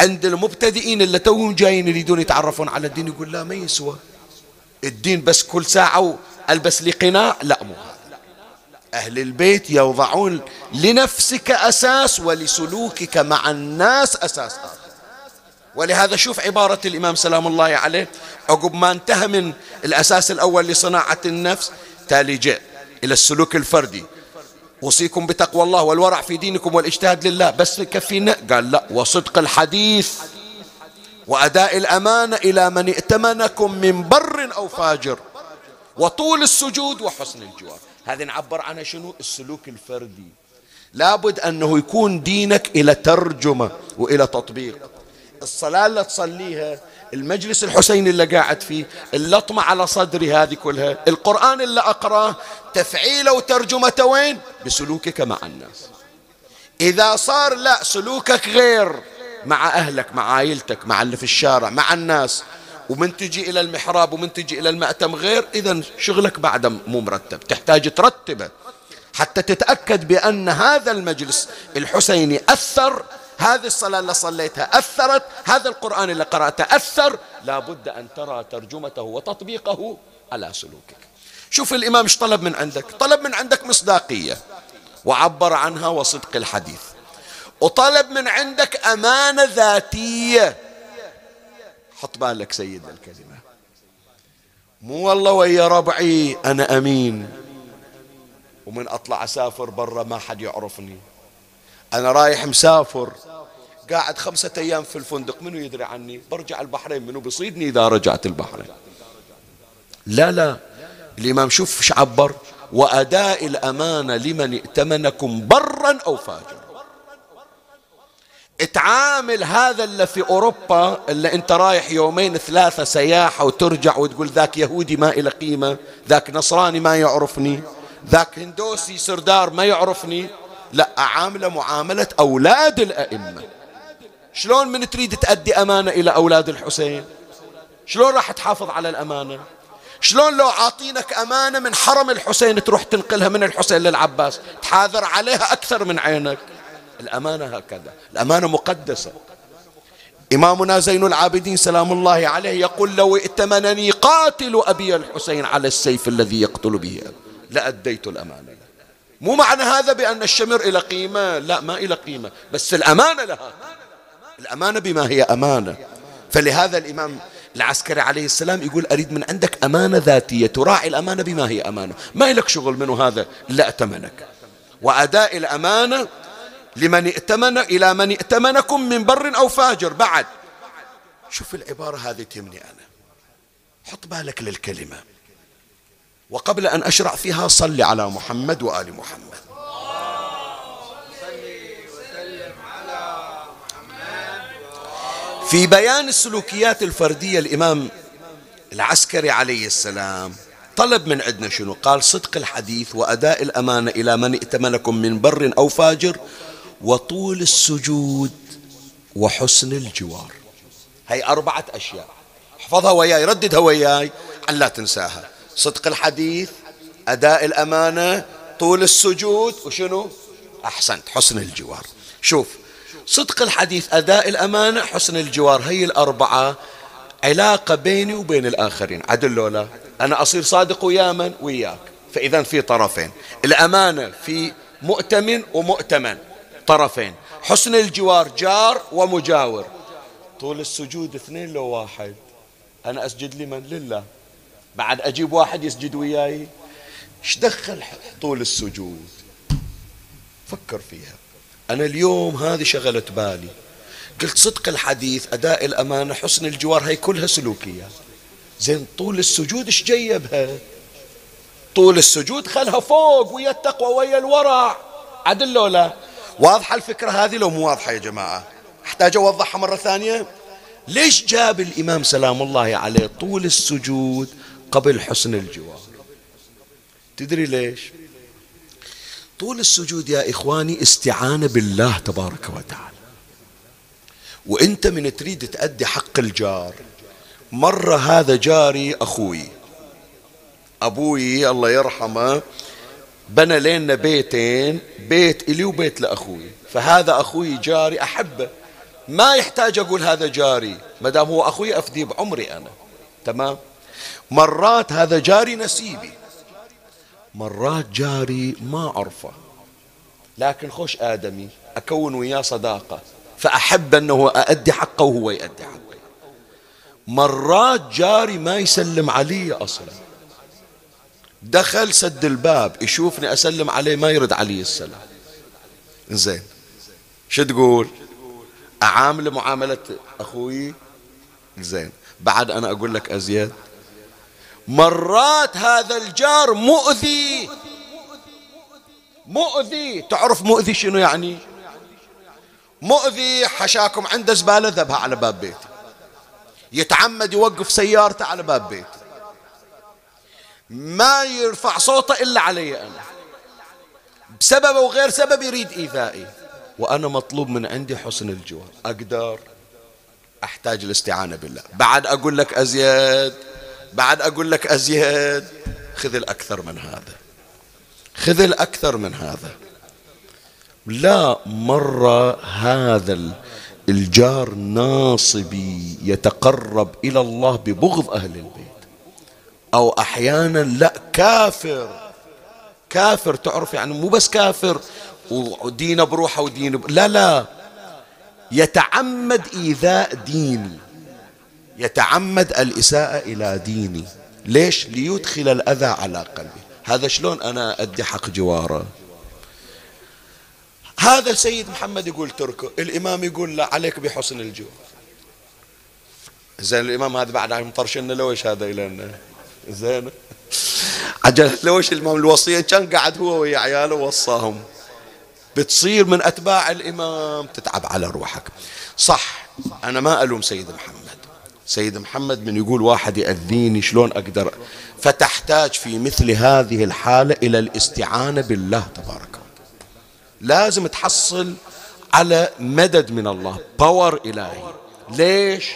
عند المبتدئين اللي توهم جايين يريدون يتعرفون على الدين يقول لا ما يسوى. الدين بس كل ساعة ألبس لي قناع؟ لا مو أهل البيت يوضعون لنفسك أساس ولسلوكك مع الناس أساس آخر. ولهذا شوف عبارة الإمام سلام الله عليه عقب ما انتهى من الأساس الأول لصناعة النفس تالي جاء إلى السلوك الفردي. أوصيكم بتقوى الله والورع في دينكم والاجتهاد لله. بس كفينا قال لا وصدق الحديث وأداء الأمانة إلى من ائتمنكم من بر أو فاجر وطول السجود وحسن الجوار. هذه نعبر عنها شنو؟ السلوك الفردي. لابد أنه يكون دينك إلى ترجمة وإلى تطبيق. الصلاة اللي تصليها المجلس الحسيني اللي قاعد فيه اللطمة على صدري هذه كلها. القرآن اللي أقرأه تفعيله وترجمته وين؟ بسلوكك مع الناس. إذا صار لا سلوكك غير. مع أهلك مع عائلتك مع اللي في الشارع مع الناس. ومن تجي إلى المحراب ومن تجي إلى المأتم غير إذا شغلك بعد مو مرتب. تحتاج ترتبه. حتى تتأكد بأن هذا المجلس الحسيني أثر هذه الصلاة اللي صليتها أثرت؟ هذا القرآن اللي قرأته أثر؟ لابد أن ترى ترجمته وتطبيقه على سلوكك. شوف الإمام إيش طلب من عندك؟ طلب من عندك مصداقية. وعبر عنها وصدق الحديث. وطلب من عندك أمانة ذاتية. حط بالك سيد الكلمة. مو والله ويا ربعي أنا أمين. ومن أطلع أسافر برا ما حد يعرفني. أنا رايح مسافر. قاعد خمسة أيام في الفندق منو يدري عني؟ برجع البحرين منو بيصيدني إذا رجعت البحرين. لا لا. الإمام شوف إيش عبر. وأداء الأمانة لمن ائتمنكم برا أو فاجرا. تعامل هذا اللي في أوروبا اللي أنت رايح يومين ثلاثة سياحة وترجع وتقول ذاك يهودي ما إلى قيمة ذاك نصراني ما يعرفني ذاك هندوسي سردار ما يعرفني. لا أعامله معاملة أولاد الأئمة. شلون من تريد تأدي أمانة إلى أولاد الحسين؟ شلون راح تحافظ على الأمانة؟ شلون لو عاطينك أمانة من حرم الحسين تروح تنقلها من الحسين للعباس؟ تحاذر عليها أكثر من عينك. الأمانة هكذا. الأمانة مقدسة. إمامنا زين العابدين سلام الله عليه يقول لو ائتمنني قاتل أبي الحسين على السيف الذي يقتل به. لأديت الأمانة. مو معنى هذا بأن الشمر إلى قيمة؟ لا ما إلى قيمة بس الأمانة لها. الأمانة بما هي أمانة. فلهذا الإمام العسكري عليه السلام يقول أريد من عندك أمانة ذاتية تراعي الأمانة بما هي أمانة. ما لك شغل منه هذا؟ لا أتمنك. وأداء الأمانة لمن ائتمن إلى من ائتمنكم من بر أو فاجر بعد. شوف العبارة هذه تهمني أنا. حط بالك للكلمة. وقبل أن أشرع فيها صل على محمد وآل محمد. في بيان السلوكيات الفردية الإمام العسكري عليه السلام طلب من عندنا شنو؟ قال صدق الحديث وأداء الأمانة إلى من ائتمنكم من بر أو فاجر وطول السجود وحسن الجوار. هي أربعة أشياء. احفظها وياي رددها وياي عن لا تنساها. صدق الحديث أداء الأمانة طول السجود وشنو؟ أحسنت حسن الجوار. شوف صدق الحديث أداء الأمانة حسن الجوار هي الأربعة علاقة بيني وبين الآخرين. عدل لولا أنا أصير صادق ويا من وياك. فإذا في طرفين. الأمانة في مؤتمن ومؤتمن. طرفين. حسن الجوار جار ومجاور. طول السجود اثنين لو واحد. أنا أسجد لمن؟ لله. بعد أجيب واحد يسجد وياي. إيش دخل طول السجود؟ فكر فيها. أنا اليوم هذه شغلت بالي. قلت صدق الحديث أداء الأمانة حسن الجوار هي كلها سلوكيات زين طول السجود إيش جيبها؟ طول السجود خلها فوق ويا التقوى ويا الورع. عدل لو لا؟ واضحة الفكرة هذه لو مو واضحة يا جماعة؟ أحتاج أوضحها مرة ثانية؟ ليش جاب الإمام سلام الله عليه طول السجود قبل حسن الجوار؟ تدري ليش؟ طول السجود يا إخواني استعانة بالله تبارك وتعالى. وإنت من تريد تأدي حق الجار. مرة هذا جاري أخوي. أبوي الله يرحمه بنى لنا بيتين بيت إلي وبيت لأخوي. فهذا أخوي جاري أحبه. ما يحتاج أقول هذا جاري ما دام هو أخوي أفدي بعمري أنا. تمام؟ مرات هذا جاري نسيبي. مرات جاري ما أعرفه. لكن خوش آدمي أكون وياه صداقة فأحب أنه أأدي حقه وهو يأدي حقه. مرات جاري ما يسلم علي أصلا. دخل سد الباب يشوفني أسلم عليه ما يرد علي السلام. زين شو تقول؟ أعامل معاملة أخوي؟ زين بعد أنا أقول لك أزيد مرات هذا الجار مؤذي. مؤذي. تعرف مؤذي شنو يعني؟ مؤذي حشاكم عنده زبالة ذبها على باب بيتي يتعمد يوقف سيارته على باب بيتي ما يرفع صوته إلا علي أنا. بسبب وغير سبب يريد إيذائي. وأنا مطلوب من عندي حسن الجوار. أقدر أحتاج الاستعانة بالله. بعد أقول لك أزيد. بعد أقول لك أزيد خذ الأكثر من هذا. خذ الأكثر من هذا. لا مرة هذا الجار ناصبي يتقرب إلى الله ببغض أهل البيت. أو أحيانا لا كافر. كافر تعرف يعني مو بس كافر ودينه بروحه ودينه لا لا. يتعمد إيذاء ديني يتعمد الإساءة إلى ديني. ليش؟ ليدخل الأذى على قلبي. هذا شلون أنا أدي حق جواره؟ هذا سيد محمد يقول تركه الإمام يقول لا عليك بحسن الجوار زين الإمام هذا بعد مطرشنا لويش هذا إلى زين. عجل لويش الإمام الوصية؟ كان قاعد هو ويا عياله وصاهم. بتصير من أتباع الإمام تتعب على روحك. صح أنا ما ألوم سيد محمد. سيد محمد من يقول واحد يأذيني شلون أقدر؟ فتحتاج في مثل هذه الحالة إلى الاستعانة بالله تبارك لازم تحصل على مدد من الله باور إلهي. ليش؟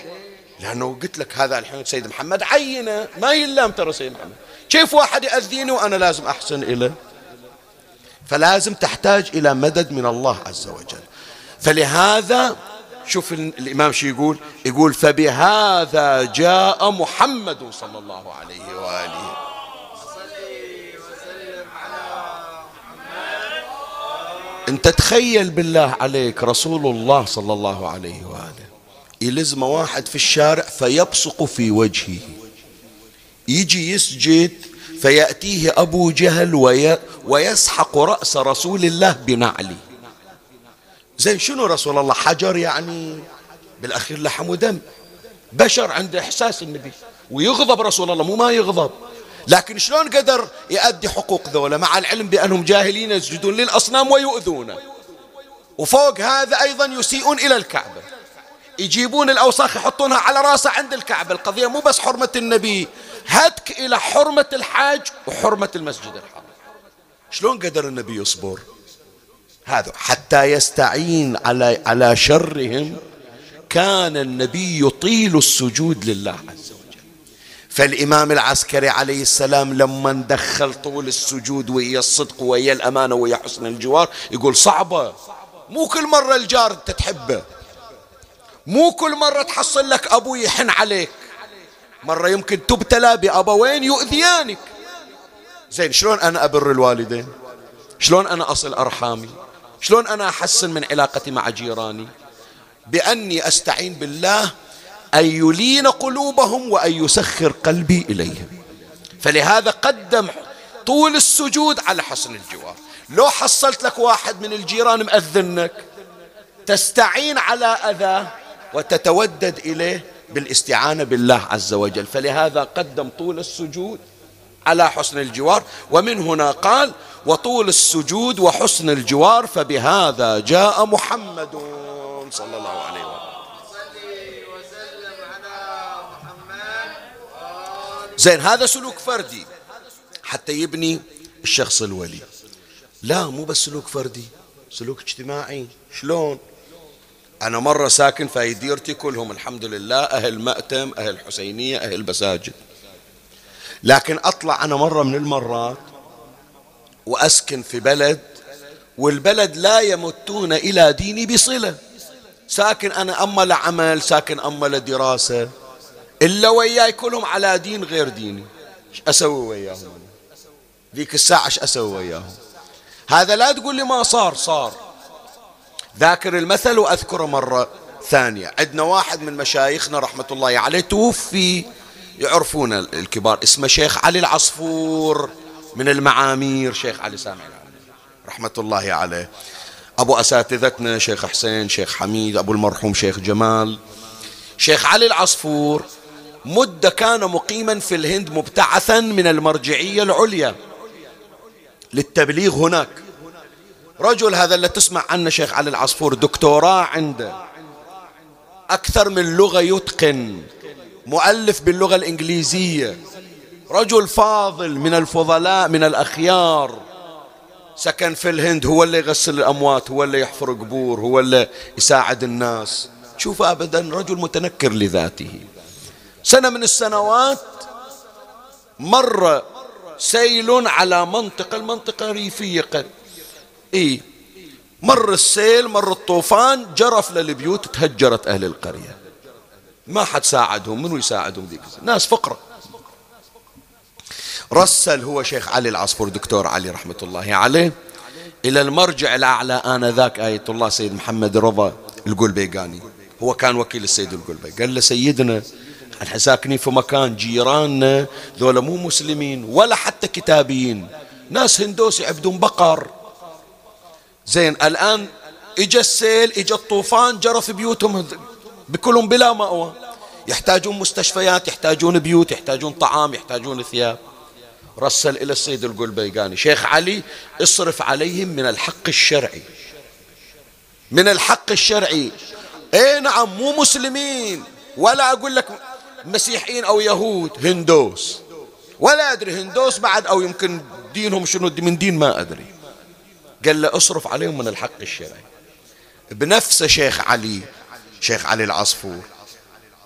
لأنه قلت لك هذا الحين سيد محمد عينه ما يلام ترى سيد محمد. كيف واحد يأذيني وأنا لازم أحسن إليه؟ فلازم تحتاج إلى مدد من الله عز وجل. فلهذا شوف الإمام شو يقول؟ يقول فبهذا جاء محمد صلى الله عليه وآله. انت تخيل بالله عليك رسول الله صلى الله عليه وآله. يلزم واحد في الشارع فيبصق في وجهه. يجي يسجد فيأتيه أبو جهل وي ويسحق رأس رسول الله بنعلي زين شنو رسول الله؟ حجر يعني بالأخير لحم ودم. بشر عنده إحساس النبي ويغضب رسول الله مو ما يغضب. لكن شلون قدر يؤدي حقوق ذولا؟ مع العلم بأنهم جاهلين يسجدون للأصنام ويؤذونه وفوق هذا أيضا يسيئون إلى الكعبة. يجيبون الأوساخ يحطونها على راسه عند الكعبة. القضية مو بس حرمة النبي هتك إلى حرمة الحاج وحرمة المسجد الحرام. شلون قدر النبي يصبر؟ هذا حتى يستعين على على شرهم كان النبي يطيل السجود لله عز وجل. فالإمام العسكري عليه السلام لما دخل طول السجود ويا الصدق ويا الأمانة ويا حسن الجوار يقول صعبة. مو كل مرة الجار أنت تحبه. مو كل مرة تحصل لك أبو يحن عليك. مرة يمكن تبتلى بأبوين يؤذيانك. زين شلون أنا أبر الوالدين؟ شلون أنا أصل أرحامي؟ شلون أنا أحسن من علاقتي مع جيراني؟ بأني أستعين بالله أن يلين قلوبهم وأن يسخر قلبي إليهم. فلهذا قدم طول السجود على حسن الجوار. لو حصلت لك واحد من الجيران مأذنك تستعين على أذاه وتتودد إليه بالاستعانة بالله عز وجل. فلهذا قدم طول السجود على حسن الجوار. ومن هنا قال وطول السجود وحسن الجوار فبهذا جاء محمد صلى الله عليه وسلم. زين هذا سلوك فردي. حتى يبني الشخص الولي. لا مو بس سلوك فردي سلوك اجتماعي. شلون؟ أنا مرة ساكن في ديرتي كلهم الحمد لله أهل مأتم أهل حسينية أهل مساجد لكن أطلع أنا مرة من المرات وأسكن في بلد والبلد لا يمتون إلى ديني بصلة. ساكن أنا أما لعمل ساكن أما لدراسة إلا وياي كلهم على دين غير ديني. أسوي وياهم؟ ذيك الساعة إيش أسوي وياهم؟ هذا لا تقول لي ما صار صار. ذاكر المثل وأذكره مرة ثانية. عندنا واحد من مشايخنا رحمة الله عليه توفي يعرفون الكبار اسمه شيخ علي العصفور. من المعامير شيخ علي سامع رحمة الله عليه. أبو أساتذتنا شيخ حسين شيخ حميد أبو المرحوم شيخ جمال شيخ علي العصفور مدة كان مقيما في الهند مبتعثا من المرجعية العليا للتبليغ هناك. رجل هذا اللي تسمع عنه شيخ علي العصفور دكتوراه عنده. أكثر من لغة يتقن. مؤلف باللغة الإنجليزية. رجل فاضل من الفضلاء من الأخيار. سكن في الهند هو اللي يغسل الأموات هو اللي يحفر قبور هو اللي يساعد الناس. شوف أبدا رجل متنكر لذاته. سنة من السنوات مر سيل على منطقة المنطقة ريفية قد إيه مر السيل مر الطوفان جرف للبيوت تهجرت أهل القرية. ما حد ساعدهم منو يساعدهم ذيك ناس فقرة رسل هو شيخ علي العصفور دكتور علي رحمة الله عليه. إلى المرجع الأعلى آنذاك آية الله سيد محمد رضا القلبيقاني. هو كان وكيل السيد القلبي قال له سيدنا إحنا ساكنين في مكان جيراننا ذولا مو مسلمين ولا حتى كتابيين. ناس هندوس يعبدون بقر. زين الآن اجى السيل اجى الطوفان جرى في بيوتهم بكلهم بلا مأوى. يحتاجون مستشفيات يحتاجون بيوت يحتاجون طعام يحتاجون ثياب. رسل إلى السيد القلبيقاني شيخ علي اصرف عليهم من الحق الشرعي. من الحق الشرعي. اي نعم مو مسلمين. ولا أقول لك مسيحيين أو يهود هندوس. ولا أدري هندوس بعد أو يمكن دينهم شنو من دين ما أدري. قال له اصرف عليهم من الحق الشرعي. بنفسه شيخ علي شيخ علي العصفور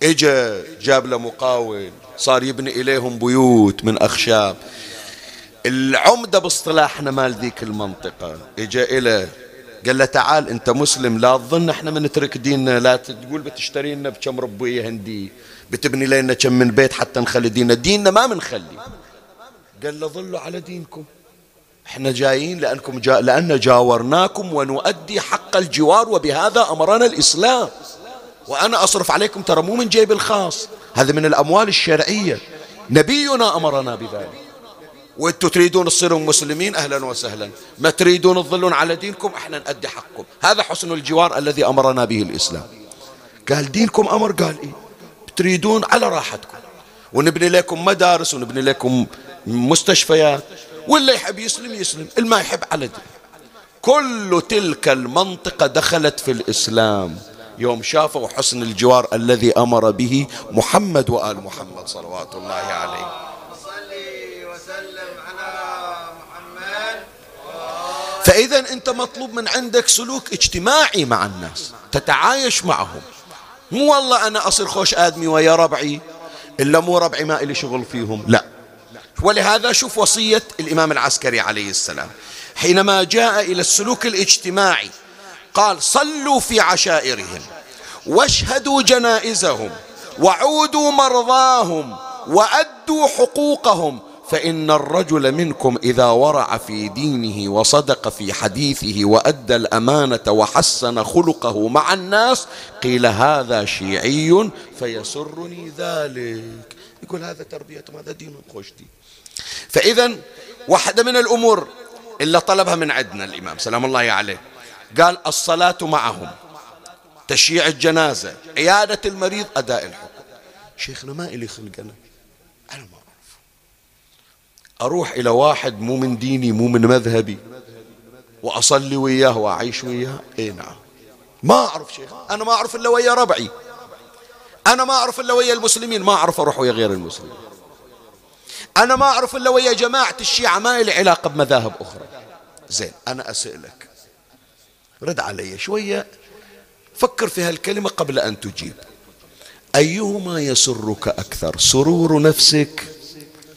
إجا جاب له مقاول. صار يبني إليهم بيوت من أخشاب. العمدة باصطلاحنا مال ذيك المنطقة. إجا إلى قال له تعال أنت مسلم لا تظن إحنا بنترك ديننا لا تقول بتشتري لنا بكم ربوية هندي بتبني لنا كم من بيت حتى نخلي ديننا. ديننا ما بنخلي قال له ظلوا على دينكم. إحنا جايين لأنكم جا لأن جاورناكم ونؤدي حق الجوار وبهذا أمرنا الإسلام. وأنا أصرف عليكم ترى مو من جيب الخاص هذا من الأموال الشرعية. نبينا أمرنا بذلك. وأنتم تريدون تصيرون مسلمين أهلا وسهلا. ما تريدون تظلون على دينكم إحنا نأدي حقكم. هذا حسن الجوار الذي أمرنا به الإسلام. قال دينكم أمر؟ قال إيه؟ تريدون على راحتكم. ونبني لكم مدارس ونبني لكم مستشفيات. واللي يحب يسلم يسلم. اللي ما يحب على دين. كل تلك المنطقة دخلت في الإسلام. يوم شافوا حسن الجوار الذي أمر به محمد وآل محمد صلوات الله عليه. فإذا أنت مطلوب من عندك سلوك اجتماعي مع الناس تتعايش معهم. مو والله أنا أصير خوش آدمي ويا ربعي إلا مو ربعي ما إلي شغل فيهم لا. ولهذا شوف وصية الإمام العسكري عليه السلام. حينما جاء إلى السلوك الاجتماعي قال صلوا في عشائرهم واشهدوا جنائزهم وعودوا مرضاهم وأدوا حقوقهم فإن الرجل منكم إذا ورع في دينه وصدق في حديثه وأدى الأمانة وحسن خلقه مع الناس قيل هذا شيعي فيسرني ذلك. يقول هذا تربيتهم هذا دين خوش دين فإذا واحدة من الأمور إلا طلبها من عندنا الإمام. سلام الله عليه. قال الصلاة معهم. تشييع الجنازة عيادة المريض أداء الحكم. شيخنا ما إلي خلق أنا ما أروح إلى واحد مو من ديني مو من مذهبي وأصلي وياه وأعيش وياه. إيه نعم. ما أعرف شيخ. أنا ما أعرف إلا ويا ربعي. أنا ما أعرف إلا ويا المسلمين. ما أعرف أروح ويا غير المسلمين. أنا ما أعرف إلا ويا جماعة الشيعة. ما لي علاقة بمذاهب أخرى. زين أنا أسألك. رد علي شوية. فكر في هالكلمة قبل أن تجيب. أيهما يسرك أكثر سرور نفسك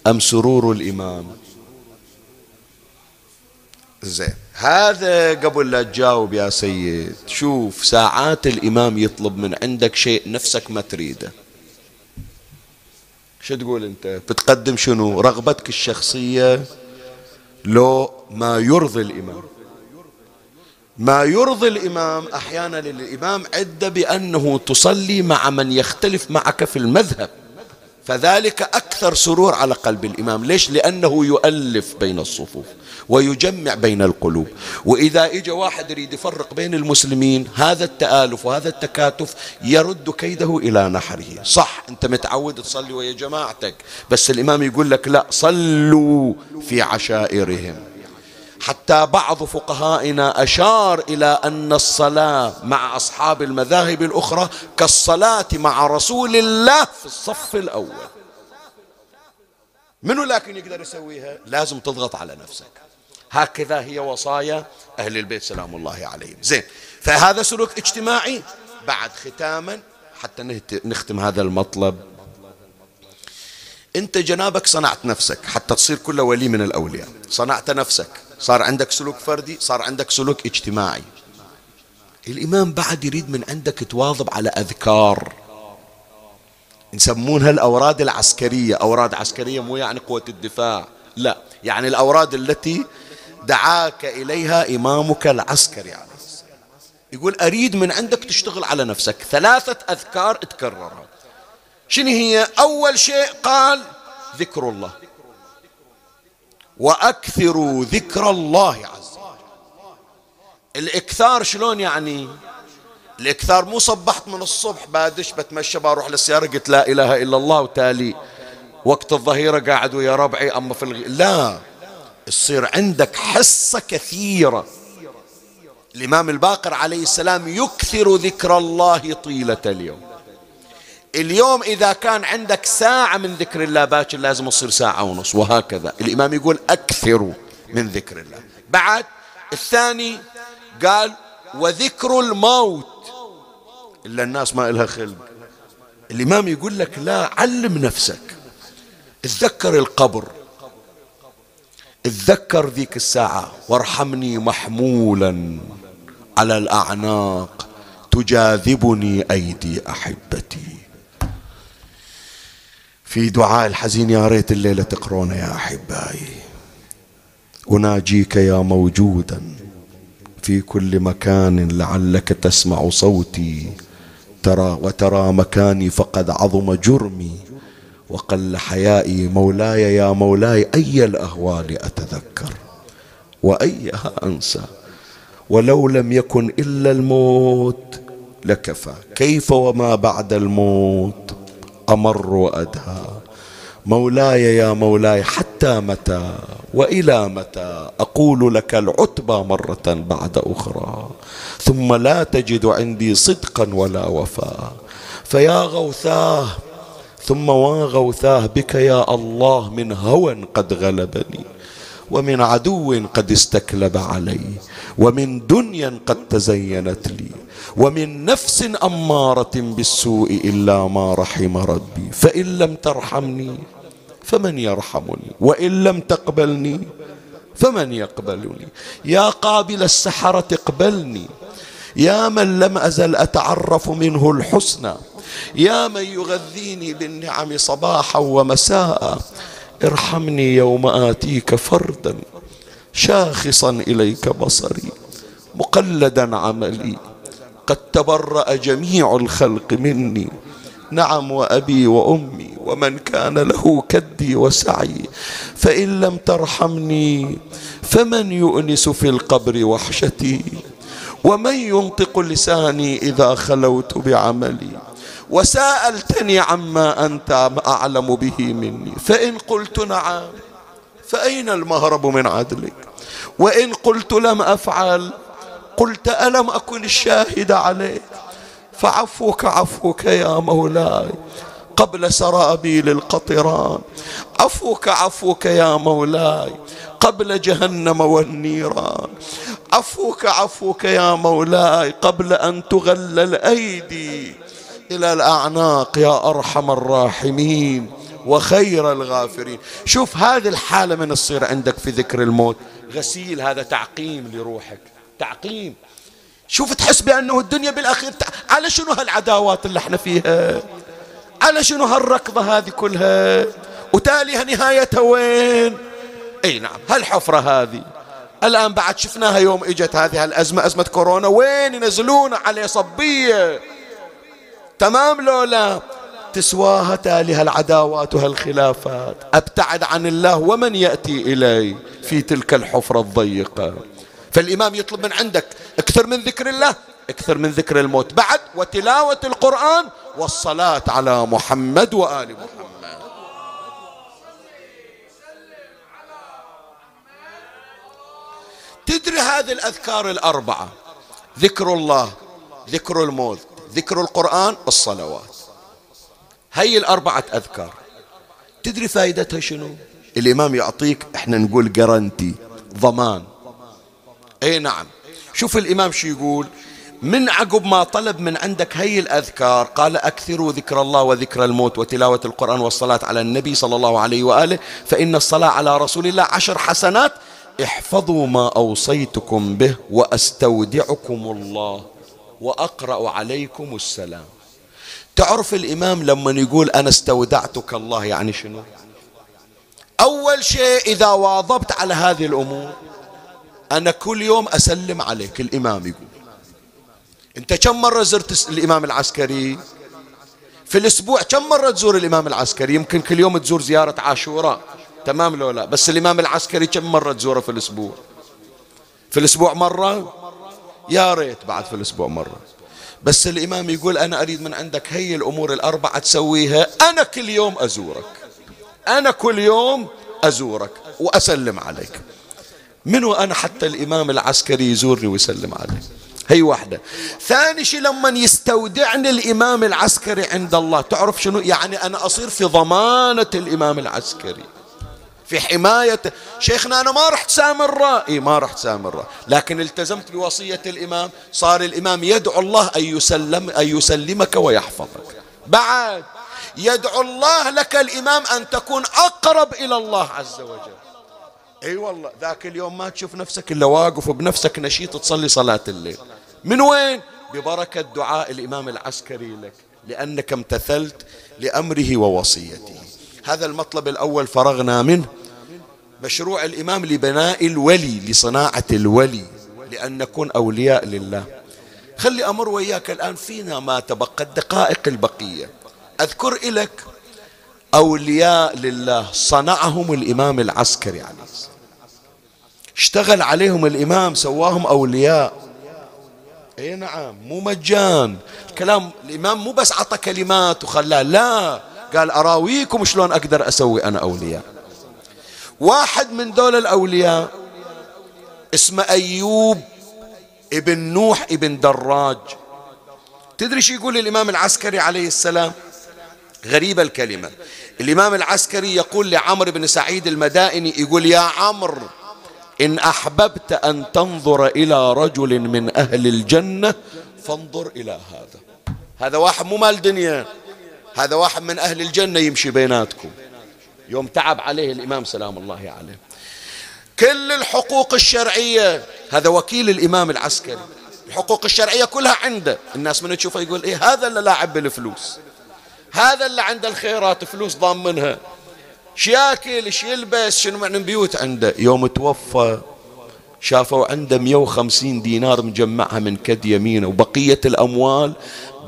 أم سرور الإمام؟ زين هذا قبل لا تجاوب يا سيد. شوف ساعات الإمام يطلب من عندك شيء نفسك ما تريده. شو تقول أنت؟ بتقدم شنو؟ رغبتك الشخصية لو ما يرضي الإمام. ما يرضي الإمام أحيانا للإمام عدة بأنه تصلي مع من يختلف معك في المذهب. فذلك أكثر سرور على قلب الإمام. ليش؟ لأنه يؤلف بين الصفوف ويجمع بين القلوب. وإذا إجا واحد يريد يفرق بين المسلمين هذا التآلف وهذا التكاتف يرد كيده إلى نحره. صح أنت متعود تصلي ويا جماعتك بس الإمام يقول لك لا صلوا في عشائرهم. حتى بعض فقهائنا أشار إلى أن الصلاة مع أصحاب المذاهب الأخرى كالصلاة مع رسول الله في الصف الأول. منو لكن يقدر يسويها؟ لازم تضغط على نفسك. هكذا هي وصايا أهل البيت سلام الله عليهم. زين فهذا سلوك اجتماعي. بعد ختاما حتى نختم هذا المطلب. انت جنابك صنعت نفسك حتى تصير كل ولي من الأولياء. صنعت نفسك. صار عندك سلوك فردي صار عندك سلوك اجتماعي. الإمام بعد يريد من عندك تواظب على أذكار. يسمونها الاوراد العسكرية. أوراد عسكرية مو يعني قوة الدفاع. لا يعني الأوراد التي دعاك إليها إمامك العسكري. السلام يقول أريد من عندك تشتغل على نفسك. ثلاثة أذكار تكررها. شنو هي؟ أول شيء قال ذكر الله. وأكثروا ذكر الله عز وجل. الإكثار شلون يعني؟ الإكثار مو صبحت من الصبح بادش بتمشى بروح للسيارة قلت لا إله إلا الله وتالي وقت الظهيرة قاعد ويا ربعي أما في الغ... لا يصير عندك حصة كثيرة. الإمام الباقر عليه السلام يكثر ذكر الله طيلة اليوم. اليوم إذا كان عندك ساعة من ذكر الله باكر لازم تصير ساعة ونص وهكذا. الإمام يقول أكثروا من ذكر الله. بعد الثاني قال وذكر الموت. إلا الناس ما إلها خلق. الإمام يقول لك لا علم نفسك. تذكر القبر. اتذكر ذيك الساعة. وارحمني محمولا على الأعناق. تجاذبني أيدي أحبتي. في دعاء الحزين يا ريت الليلة تقرونه يا أحبائي. أناجيك يا موجودا في كل مكان لعلك تسمع صوتي. ترى وترى مكاني فقد عظم جرمي. وقل حيائي مولاي يا مولاي أي الأهوال أتذكر؟ وأيها أنسى؟ ولو لم يكن إلا الموت لكفى. كيف وما بعد الموت؟ أمر وأدهى. مولاي يا مولاي حتى متى وإلى متى أقول لك العتبى مرة بعد أخرى؟ ثم لا تجد عندي صدقا ولا وفاء. فيا غوثاه ثم وغوثاه بك يا الله من هوى قد غلبني. ومن عدو قد استكلب علي ومن دنيا قد تزينت لي ومن نفس أمارة بالسوء إلا ما رحم ربي. فإن لم ترحمني فمن يرحمني وإن لم تقبلني فمن يقبلني. يا قابل السحرة اقبلني يا من لم أزل أتعرف منه الحسنى. يا من يغذيني بالنعم صباحا ومساء. ارحمني يوم آتيك فردا شاخصا إليك بصري مقلدا عملي قد تبرأ جميع الخلق مني. نعم وأبي وأمي ومن كان له كدي وسعي فإن لم ترحمني فمن يؤنس في القبر وحشتي؟ ومن ينطق لساني إذا خلوت بعملي؟ وسألتني عما أنت أعلم به مني. فإن قلت نعم فأين المهرب من عدلك؟ وإن قلت لم أفعل قلت ألم أكن الشاهد عليك؟ فعفوك عفوك يا مولاي قبل سرابيل القطران عفوك عفوك يا مولاي قبل جهنم والنيران. عفوك عفوك يا مولاي قبل أن تغل الأيدي إلى الأعناق يا أرحم الراحمين وخير الغافرين. شوف هذه الحالة من تصير عندك في ذكر الموت. غسيل هذا تعقيم لروحك. تعقيم. شوف تحس بأنه الدنيا بالأخير على شنو هالعداوات اللي إحنا فيها؟ على شنو هالركضة هذه كلها؟ وتاليها نهايتها وين؟ إي نعم. هالحفرة هذه. الآن بعد شفناها يوم إجت هذه الأزمة أزمة كورونا. وين ينزلون عليه صبية؟ تمام لو لا؟ تسواها تالي العداوات وهالخلافات. أبتعد عن الله ومن يأتي إلي في تلك الحفرة الضيقة. فالإمام يطلب من عندك أكثر من ذكر الله أكثر من ذكر الموت. بعد وتلاوة القرآن والصلاة على محمد وآل محمد. تدري هذه الأذكار الأربعة؟ ذكر الله ذكر الموت. ذكر القرآن الصلوات هي الأربعة أذكار. تدري فائدتها شنو؟ الإمام يعطيك إحنا نقول جرانتي ضمان. إي نعم. شوف الإمام شو يقول؟ من عقب ما طلب من عندك هي الأذكار قال أكثروا ذكر الله وذكر الموت وتلاوة القرآن والصلاة على النبي صلى الله عليه وآله فإن الصلاة على رسول الله عشر حسنات احفظوا ما أوصيتكم به وأستودعكم الله. وأقرأ عليكم السلام. تعرف الإمام لما يقول أنا استودعتك الله يعني شنو؟ أول شيء إذا واظبت على هذه الأمور أنا كل يوم أسلم عليك الإمام يقول. أنت كم مرة زرت الإمام العسكري؟ في الأسبوع كم مرة تزور الإمام العسكري؟ يمكن كل يوم تزور زيارة عاشوراء. تمام لو لا؟ بس الإمام العسكري كم مرة تزوره في الأسبوع؟ في الأسبوع مرة؟ يا ريت بعد في الأسبوع مرة. بس الإمام يقول أنا أريد من عندك هي الأمور الأربعة تسويها. أنا كل يوم أزورك. أنا كل يوم أزورك وأسلم عليك. منو أنا حتى الإمام العسكري يزورني ويسلم علي هي واحدة. ثاني شيء لما يستودعني الإمام العسكري عند الله تعرف شنو؟ يعني أنا أصير في ضمانة الإمام العسكري. في حماية. شيخنا أنا ما رحت سامرة إي ما رحت سامرة لكن التزمت بوصية الإمام صار الإمام يدعو الله أن يسلم أن يسلمك ويحفظك. بعد يدعو الله لك الإمام أن تكون أقرب إلى الله عز وجل. أي والله ذاك اليوم ما تشوف نفسك إلا واقف بنفسك نشيط تصلي صلاة الليل. من وين؟ ببركة دعاء الإمام العسكري لك لأنك امتثلت لأمره ووصيته. هذا المطلب الأول فرغنا منه. مشروع الإمام لبناء الولي لصناعة الولي لأن نكون أولياء لله. خلي أمر وياك الآن فينا ما تبقى الدقائق البقية. أذكر لك أولياء لله صنعهم الإمام العسكري عليه اشتغل عليهم الإمام سواهم أولياء. إي نعم مو مجان. كلام الإمام مو بس عطى كلمات وخلاه لا. قال أراويكم شلون أقدر أسوي أنا أولياء. واحد من دول الأولياء اسمه أيوب ابن نوح ابن دراج. تدري شو يقول الإمام العسكري عليه السلام؟ غريبة الكلمة. الإمام العسكري يقول لعمر بن سعيد المدائني يقول يا عمرو إن أحببت أن تنظر إلى رجل من أهل الجنة فانظر إلى هذا. هذا واحد مو مال دنيا هذا واحد من أهل الجنة يمشي بيناتكم. يوم تعب عليه الإمام سلام الله عليه. كل الحقوق الشرعية هذا وكيل الإمام العسكري. الحقوق الشرعية كلها عنده. الناس من تشوفه يقول إيه هذا اللي لاعب بالفلوس؟ هذا اللي عنده الخيرات فلوس ضامنها. شياكل شي يلبس شنو من بيوت عنده؟ يوم توفى شافوا عنده 150 دينار مجمعها من كد يمينه وبقية الأموال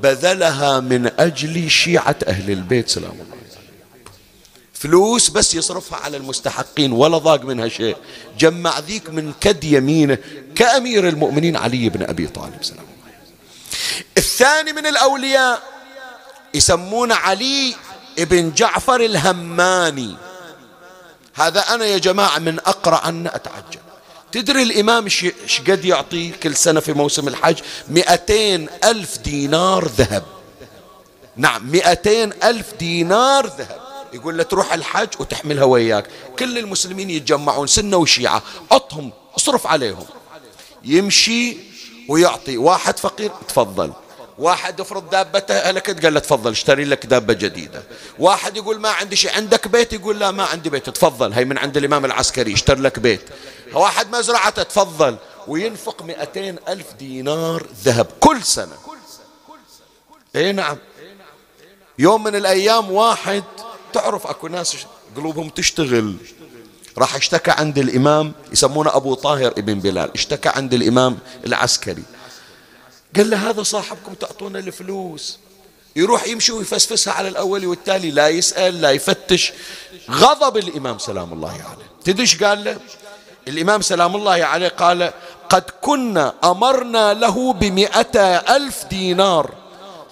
بذلها من أجل شيعة أهل البيت سلام الله. فلوس بس يصرفها على المستحقين ولا ضاق منها شيء. جمع ذيك من كد يمينه كأمير المؤمنين علي بن أبي طالب سلام الله الثاني من الأولياء يسمون علي ابن جعفر الهماني. هذا أنا يا جماعة من أقرأ عنه أتعجب. تدري الإمام إيش قد يعطي كل سنة في موسم الحج مئتين ألف دينار ذهب. نعم مئتين ألف دينار ذهب. يقول له تروح الحج وتحملها وياك. كل المسلمين يتجمعون سنة وشيعة. أطهم اصرف عليهم. يمشي ويعطي. واحد فقير تفضل. واحد افرض دابته هلكت قال له تفضل اشتري لك دابة جديدة. واحد يقول ما عندي شيء عندك بيت؟ يقول لا ما عندي بيت. تفضل هي من عند الإمام العسكري اشتري لك بيت. واحد مزرعته تفضل. وينفق مئتين ألف دينار ذهب كل سنة. اي نعم. يوم من الأيام واحد تعرف أكو ناس قلوبهم تشتغل. راح اشتكى عند الإمام يسمونه أبو طاهر ابن بلال اشتكى عند الإمام العسكري. قال له هذا صاحبكم تعطونا الفلوس. يروح يمشي ويفسفسها على الأول والتالي لا يسأل لا يفتش. غضب الإمام سلام الله عليه. تدش قال له؟ الإمام سلام الله عليه قال قد كنا أمرنا له بمئة ألف دينار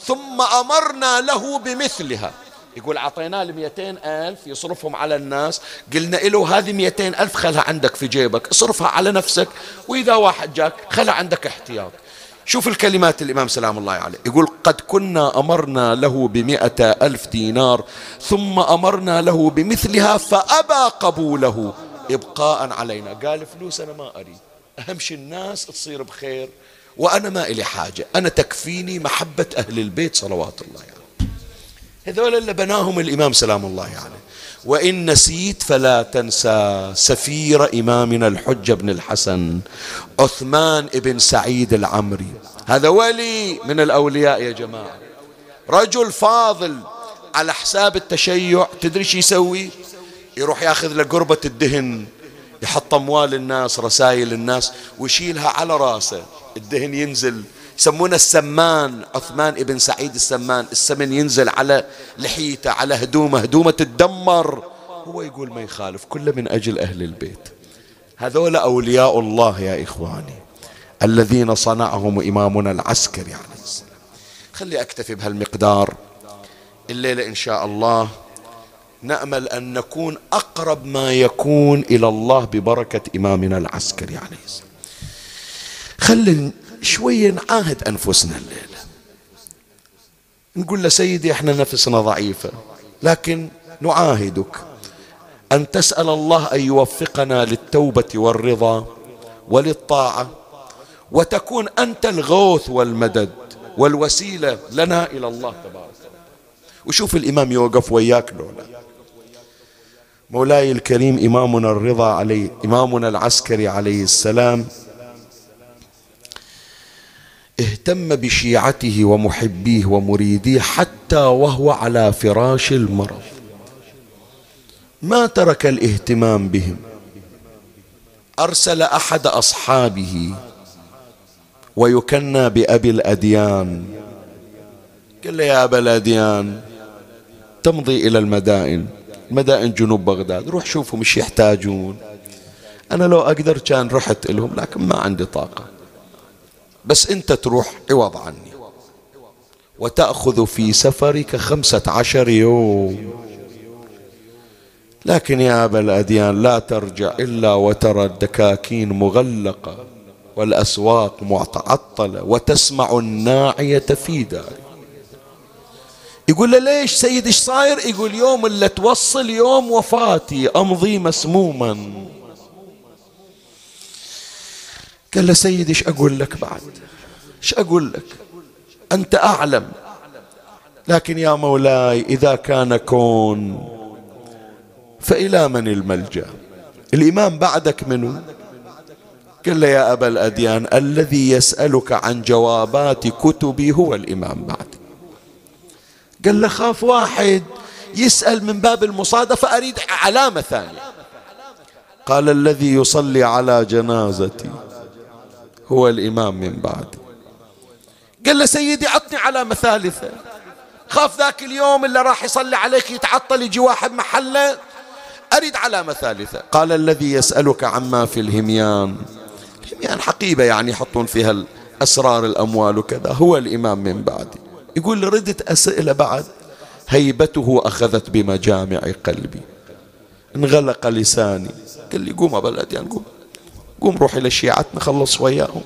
ثم أمرنا له بمثلها. يقول أعطيناه المئتين ألف يصرفهم على الناس. قلنا له هذه مئتين ألف خلها عندك في جيبك اصرفها على نفسك وإذا واحد جاك خلها عندك احتياط. شوف الكلمات الإمام سلام الله عليه. يقول قد كنا أمرنا له بمئة ألف دينار ثم أمرنا له بمثلها فأبى قبوله. إبقاء علينا. قال فلوس أنا ما أريد. أهم شيء الناس تصير بخير وأنا ما إلي حاجة. أنا تكفيني محبة أهل البيت صلوات الله عليه يعني. هذول اللي بناهم الإمام سلام الله عليه. يعني. وإن نسيت فلا تنسى سفير إمامنا الحجة بن الحسن عثمان بن سعيد العمري. هذا ولي من الأولياء يا جماعة. رجل فاضل على حساب التشيع. تدري شو يسوي؟ يروح ياخذ له قربة الدهن يحط أموال الناس رسائل الناس ويشيلها على راسه. الدهن ينزل يسمونه السمان. عثمان ابن سعيد السمان. السمن ينزل على لحيته على هدومه. هدومه تدمر هو يقول ما يخالف كله من أجل أهل البيت. هذول أولياء الله يا إخواني الذين صنعهم إمامنا العسكري عليه السلام. خلي أكتفي بهالمقدار. الليلة إن شاء الله نأمل أن نكون أقرب ما يكون إلى الله ببركة إمامنا العسكري عليه السلام. خلي شوية نعاهد أنفسنا الليلة. نقول له سيدي إحنا نفسنا ضعيفة لكن نعاهدك أن تسأل الله أن يوفقنا للتوبة والرضا وللطاعة وتكون أنت الغوث والمدد والوسيلة لنا إلى الله تبارك وشوف الإمام يوقف وياك لولا مولاي الكريم إمامنا الرضا عليه إمامنا العسكري عليه السلام اهتم بشيعته ومحبيه ومريديه حتى وهو على فراش المرض. ما ترك الاهتمام بهم. أرسل أحد أصحابه ويكنى بأبي الأديان. قال له يا أبا الأديان تمضي إلى المدائن. مدائن جنوب بغداد روح شوفهم إيش يحتاجون. أنا لو أقدر كان رحت لهم لكن ما عندي طاقة. بس أنت تروح عوض عني. وتأخذ في سفرك خمسة عشر يوم. لكن يا أبا الأديان لا ترجع إلا وترى الدكاكين مغلقة والأسواق معطلة وتسمع الناعية في داري. يقول له ليش سيد إيش صاير؟ يقول يوم اللي توصل يوم وفاتي أمضي مسموما. قال له سيدي إيش أقول لك بعد؟ إيش أقول لك؟ أنت أعلم. لكن يا مولاي إذا كان كون فإلى من الملجأ؟ الإمام بعدك منه قال له يا أبا الأديان الذي يسألك عن جوابات كتبي هو الإمام بعد. قال له خاف واحد يسأل من باب المصادفة أريد علامة ثانية. قال الذي يصلي على جنازتي. هو الإمام من بعد. قال له سيدي عطني علامة ثالثة. خاف ذاك اليوم اللي راح يصلي عليك يتعطل يجي واحد محله. أريد علامة ثالثة. قال الذي يسألك عما في الهميان. الهميان حقيبة يعني يحطون فيها أسرار الأموال وكذا. هو الإمام من بعدي يقول ردت أسئلة بعد. هيبته أخذت بمجامع قلبي. انغلق لساني. قال لي قوم أبا الأديان قوم. قوم روح إلى شيعتنا خلص وياهم.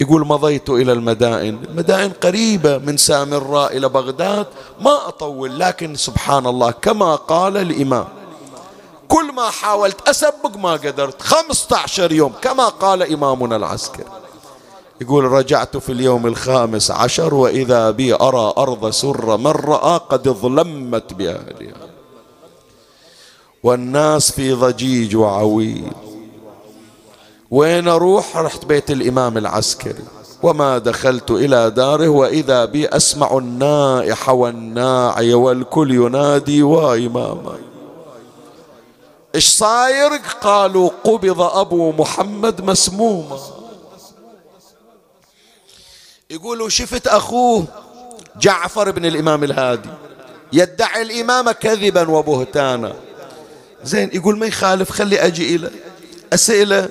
يقول مضيت إلى المدائن. المدائن قريبة من سامراء إلى بغداد. ما أطول لكن سبحان الله كما قال الإمام. كل ما حاولت أسبق ما قدرت. خمسة عشر يوم كما قال إمامنا العسكري. يقول رجعت في اليوم الخامس عشر وإذا بي أرى أرض سر من رأى قد ظلمت بأهلها. والناس في ضجيج وعويل. وين أروح؟ رحت بيت الإمام العسكري. وما دخلت إلى داره وإذا بي أسمع النائح والناعي والكل ينادي وإماما إيش صاير؟ قالوا قبض أبو محمد مسموما. يقولوا شفت أخوه جعفر بن الإمام الهادي يدعي الإمامة كذبا وبهتانا. زين يقول ما يخالف خلي أجي إلى أسئلة.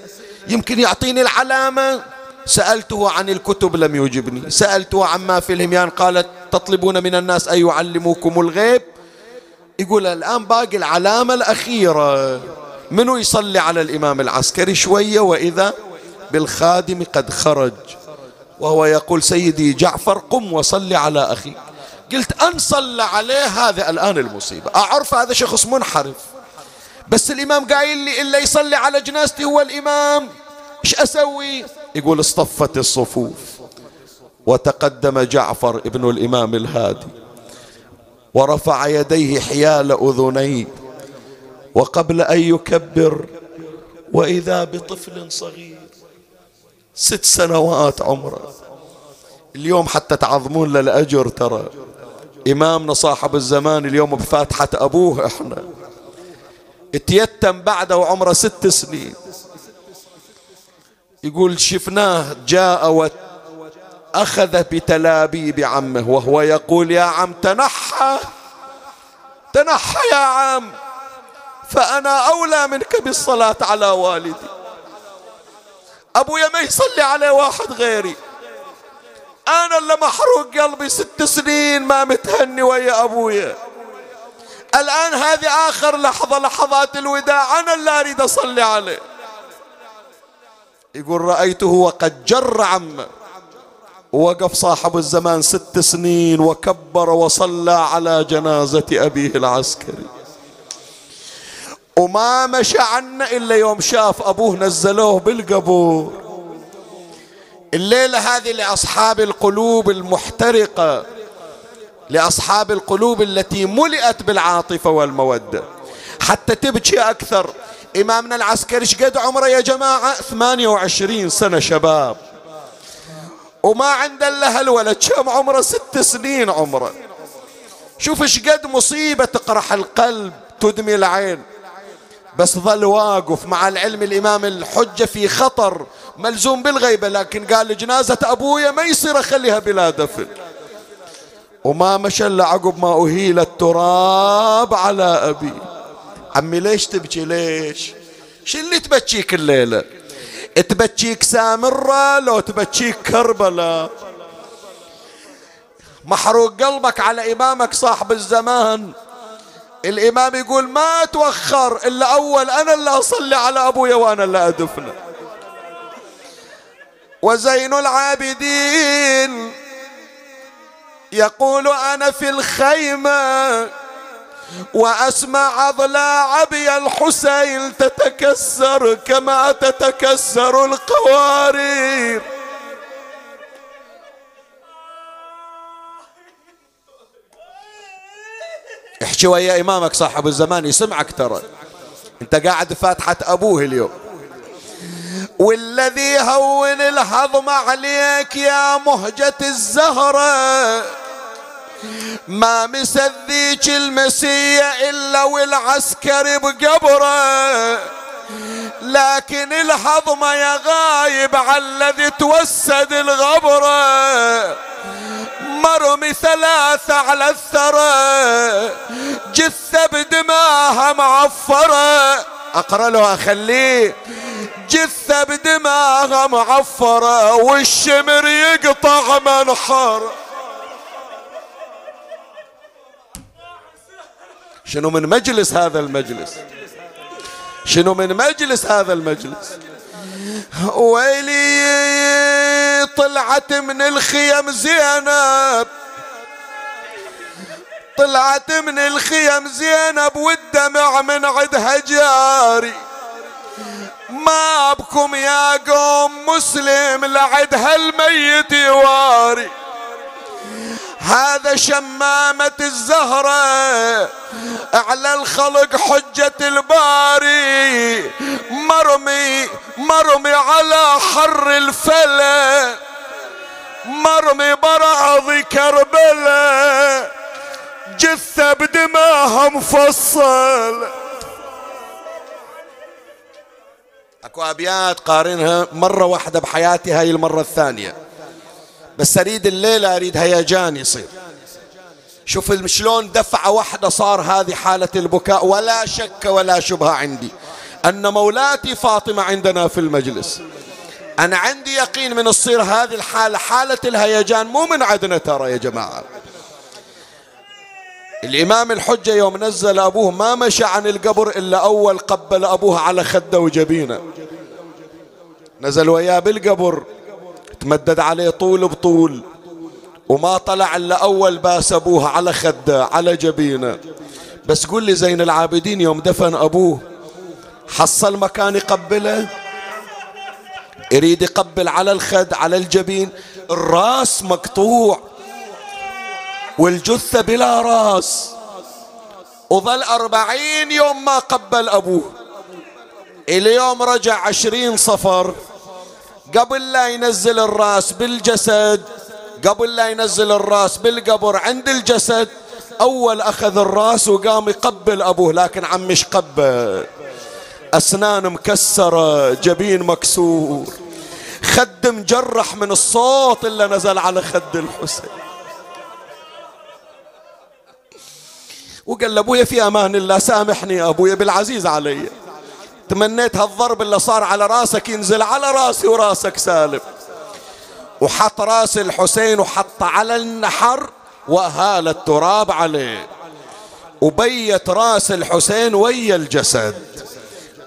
يمكن يعطيني العلامة؟ سألته عن الكتب لم يجبني. سألته عما في الهميان. قالت تطلبون من الناس أن يعلموكم الغيب؟ يقول الآن باقي العلامة الأخيرة. منو يصلي على الإمام العسكري شوية وإذا؟ بالخادم قد خرج. وهو يقول سيدي جعفر قم وصلي على أخي. قلت أن صلى عليه هذا الآن المصيبة. أعرف هذا شخص منحرف. بس الإمام قايل لي إلا يصلي على جنازتي هو الإمام. إيش أسوي؟ يقول اصطفت الصفوف. وتقدم جعفر ابن الإمام الهادي. ورفع يديه حيال أذنيه. وقبل أن يكبر وإذا بطفل صغير ست سنوات عمره. اليوم حتى تعظمون للأجر ترى. إمامنا صاحب الزمان اليوم بفاتحة أبوه إحنا. اتيتم بعده وعمره ست سنين. يقول شفناه جاء وأخذ بتلابيب عمه وهو يقول يا عم تنحى تنحى يا عم فأنا أولى منك بالصلاة على والدي. أبويا ما يصلي عليه واحد غيري. أنا اللي محروق قلبي ست سنين ما متهني ويا أبويا. الآن هذه آخر لحظة لحظات الوداع. أنا اللي أريد أصلي عليه. يقول رأيته وقد جر عمه ووقف صاحب الزمان ست سنين وكبر وصلى على جنازة أبيه العسكري. وما مشى عنا إلا يوم شاف أبوه نزلوه بالقبور. الليلة هذه لأصحاب القلوب المحترقة. لأصحاب القلوب التي ملئت بالعاطفة والمودة. حتى تبكي أكثر. إمامنا العسكري قد عمره يا جماعة؟ 28 سنة شباب. وما عنده إلا هالولد كم عمره؟ ست سنين عمره. شوف إيش قد مصيبة تقرح القلب تدمي العين. بس ظل واقف مع العلم الإمام الحجة في خطر ملزوم بالغيبة. لكن قال جنازة أبويا ما يصير أخليها بلا دفن. وما مشى إلا عقب ما أهيل التراب على أبي. عمي ليش تبكي؟ ليش؟ شو اللي تبكيك الليلة؟ تبكيك سامرة لو تبكيك كربلاء محروق قلبك على إمامك صاحب الزمان. الإمام يقول ما توخر إلا أول أنا اللي أصلي على أبويا وأنا اللي أدفنه. وزين العابدين يقول أنا في الخيمة وأسمع أضلاع أبي الحسين تتكسر كما تتكسر القوارير. احكي ويا إمامك صاحب الزمان يسمعك ترى. أنت قاعد فاتحة أبوه اليوم. والذي هون الهضم عليك يا مهجة الزهرة ما مسذيك المسية إلا والعسكر بقبره لكن الهضم يا غايب على الذي توسد الغبره مرمي ثلاثة على الثرى جثة بدماها معفرة أقرأ له أخليه. جثة بدماغها معفرة والشمر يقطع منحر شنو من مجلس هذا المجلس؟ شنو من مجلس هذا المجلس؟ ويلي طلعت من الخيم زينب. طلعت من الخيم زينب والدمع من عدها جاري. ما بكم يا قوم مسلم لعد هالميت يواري. هذا شمامة الزهرة على الخلق حجة الباري. مرمي مرمي على حر الفلا. مرمي براض كربلاء جثة بدماها مفصل أكو أبيات قارنها مرة واحدة بحياتي هاي المرة الثانية. بس أريد الليلة أريد هيجان يصير. شوف شلون دفعة واحدة صار هذه حالة البكاء ولا شك ولا شبهة عندي. أن مولاتي فاطمة عندنا في المجلس. أنا عندي يقين من تصير هذه الحالة حالة الهيجان مو من عدنا ترى يا جماعة. الإمام الحجة يوم نزل أبوه ما مشى عن القبر إلا أول قبل أبوه على خده وجبينه. نزل وياه بالقبر تمدد عليه طول بطول وما طلع إلا أول باس أبوه على خده على جبينه. بس قل لي زين العابدين يوم دفن أبوه حصل مكان يقبله؟ يريد يقبل على الخد على الجبين؟ الراس مقطوع. والجثة بلا راس. وظل أربعين يوم ما قبل أبوه. اليوم رجع عشرين صفر. قبل لا ينزل الراس بالجسد قبل لا ينزل الراس بالقبر عند الجسد أول أخذ الراس وقام يقبل أبوه لكن عمش قبل. أسنان مكسرة جبين مكسور. خد مجرح من الصوت اللي نزل على خد الحسين. وقال لأبويا في أمان الله سامحني يا أبويا بالعزيز علي. تمنيت هالضرب اللي صار على راسك ينزل على راسي وراسك سالم. وحط راس الحسين وحط على النحر وهال التراب عليه. وبيت راس الحسين ويا الجسد.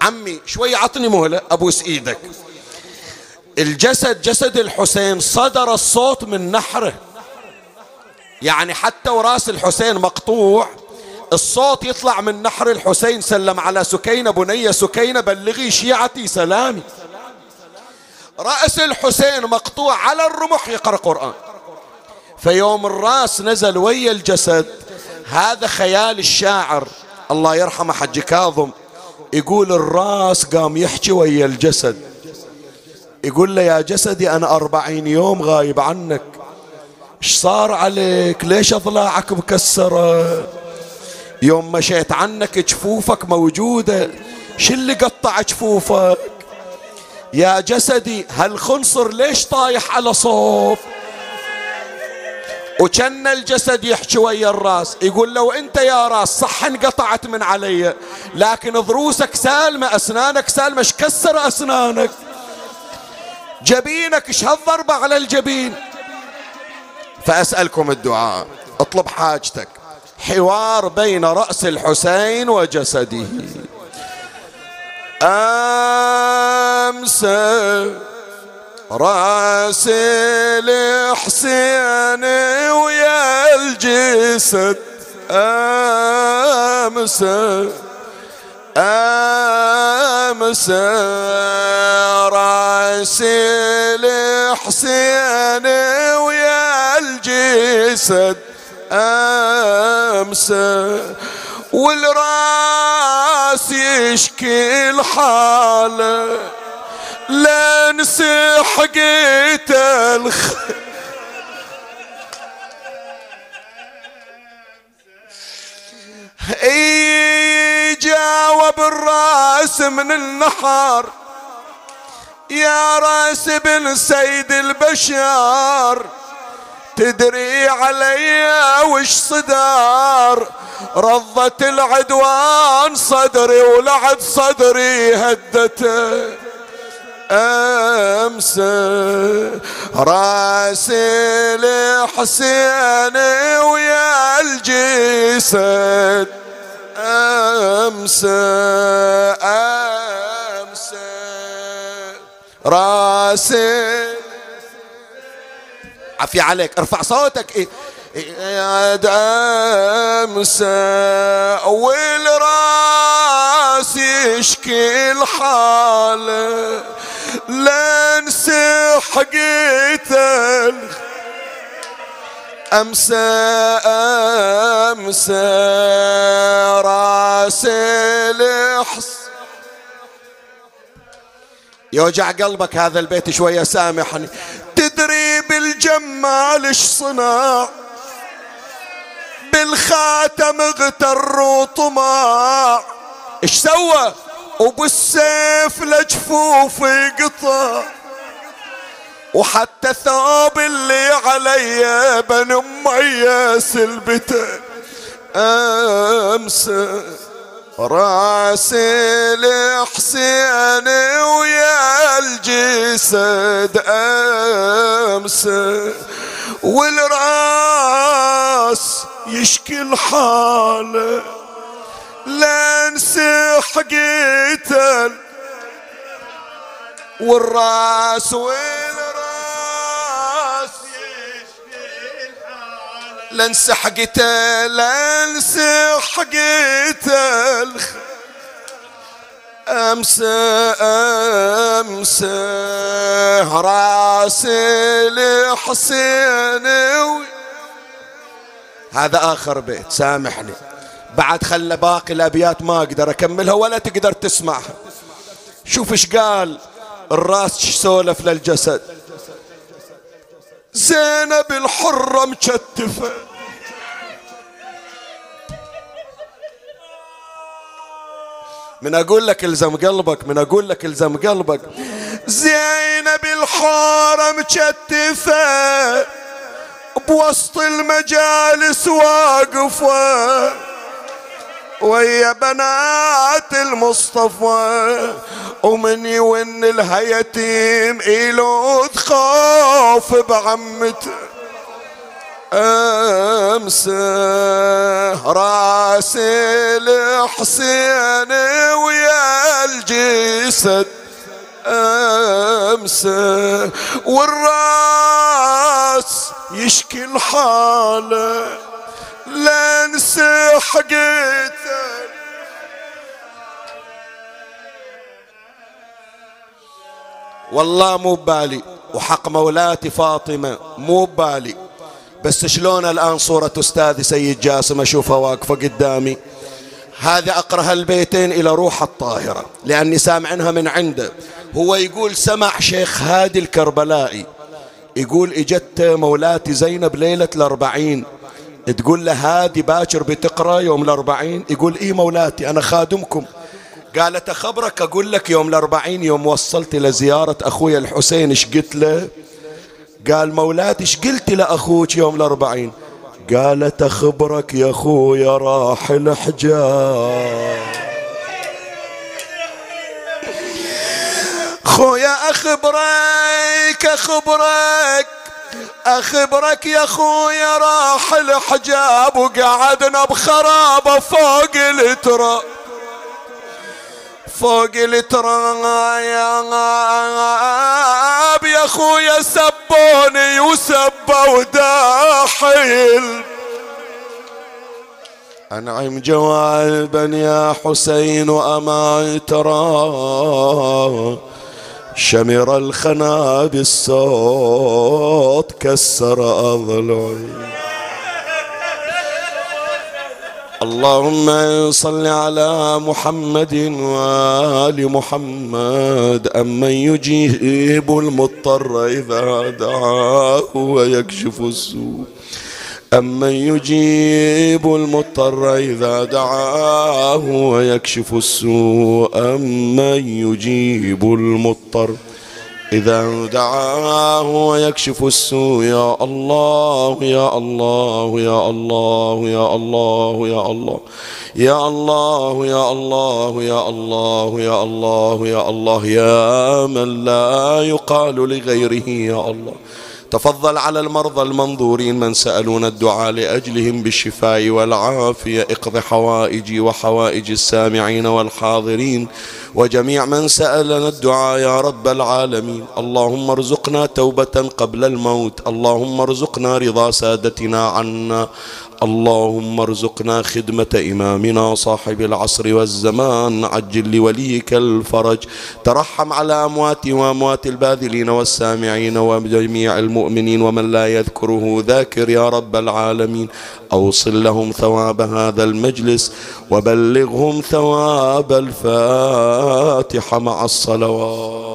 عمي شوي عطني مهلة أبوس إيدك الجسد جسد الحسين صدر الصوت من نحره. يعني حتى وراس الحسين مقطوع. الصوت يطلع من نحر الحسين سلم على سكينة بنية سكينة بلغي شيعتي سلامي. رأس الحسين مقطوع على الرمح يقرأ قرآن. فيوم الرأس نزل ويا الجسد هذا خيال الشاعر الله يرحمه حج كاظم يقول الرأس قام يحكي ويا الجسد. يقول له يا جسدي أنا أربعين يوم غايب عنك. إيش صار عليك؟ ليش أضلاعك مكسرة؟ يوم مشيت عنك جفوفك موجودة شو اللي قطع جفوفك؟ يا جسدي هالخنصر ليش طايح على صوب؟ وكان الجسد يحكي ويا الراس يقول لو انت يا راس صح انقطعت من علي لكن ضروسك سالمة أسنانك سالمة إيش كسر أسنانك؟ جبينك إيش هالضربة على الجبين؟ فأسألكم الدعاء اطلب حاجتك. حوار بين رأس الحسين وجسده. أمسى رأس الحسين ويا الجسد. أمسى أمسى رأس الحسين ويا الجسد. أمسى والراس يشكي الحالة لنسي حقيت الخ جاوب الراس من النحر يا راس بن سيد البشر. تدري علي وش صدار رضت العدوان صدري ولعد صدري هدته أمسى. راس الحسين ويا الجسد أمسى أمسى. راس عفي عليك. ارفع صوتك. إيه. يا امسى والراس يشكي الحالة لا انسى حقيته أمسى أمسى رأس الحس يوجع قلبك هذا البيت شوية سامحني. تدري بالجمال إيش صنع بالخاتم اغتر وطمع. إيش سوى؟ وبالسيف لجفوفي قطع وحتى ثوب اللي علي بن امي سلبته أمسى. راس الحسين ويا الجسد امس والراس يشكي الحالة. لأن سحقتل والراس والراس لنسى حقيته لنسى حقيته امسى أمسى راسي لحسين هذا آخر بيت سامحني. بعد خلى باقي الأبيات ما أقدر أكملها ولا تقدر تسمعها. شوف إيش قال الراس سولف للجسد. زينب الحرة مكتفة. من أقول لك إلزم قلبك من أقول لك إلزم قلبك. زينب الحارة مكتفة. بوسط المجالس واقفة. ويا بنات المصطفى. ومن يون الهيتيم إلو تخاف بعمته امسى راس الحسين ويا الجسد. امسى والرأس يشكي الحالة. لا انسى حقيته والله مو ببالي وحق مولاتي فاطمة مو ببالي. بس شلون الآن صورة أستاذي سيد جاسم أشوفها واقفة قدامي؟ هذا أقرأ البيتين إلى روح الطاهرة لأني سامعنها من عنده. هو يقول سمع شيخ هادي الكربلائي يقول إجت مولاتي زينب ليلة الأربعين تقول له هادي باكر بتقرأ يوم الأربعين يقول إيه مولاتي أنا خادمكم. قالت أخبرك أقول لك يوم الأربعين يوم وصلت لزيارة أخوي الحسين إيش قلت له؟ قال مولاتي إيش قلت لأخوك يوم الأربعين؟ قالت أخبرك يا أخويا راح الحجاب خويا أخبرك أخبرك. أخبرك يا خويا راح الحجاب وقعدنا بخرابة فوق التراب فوق التراب يا خويا سبوني وسبوا داحل أنعم جوابا يا حسين أما ترى. شمر الخنا بالصوت كسر أضلعي. اللهم صل على محمد وآل محمد أمن يجيب المضطر إذا دعاه ويكشف السوء. أمن يجيب المضطر إذا دعاه ويكشف السوء أمن يجيب المضطر إذا دعاه ويكشف السوء يا الله يا الله يا الله يا الله يا الله يا الله يا الله يا الله يا الله يا الله يا من لا يقال لغيره يا الله تفضل على المرضى المنظورين من سألون الدعاء لأجلهم بالشفاء والعافية. اقض حوائجي وحوائج السامعين والحاضرين وجميع من سألنا الدعاء يا رب العالمين. اللهم ارزقنا توبة قبل الموت. اللهم ارزقنا رضا سادتنا عنا. اللهم ارزقنا خدمة إمامنا صاحب العصر والزمان عجل لوليك الفرج. ترحم على أموات وأموات الباذلين والسامعين وجميع المؤمنين ومن لا يذكره ذاكر يا رب العالمين. أوصل لهم ثواب هذا المجلس وبلغهم ثواب الفاتحة مع الصلوات.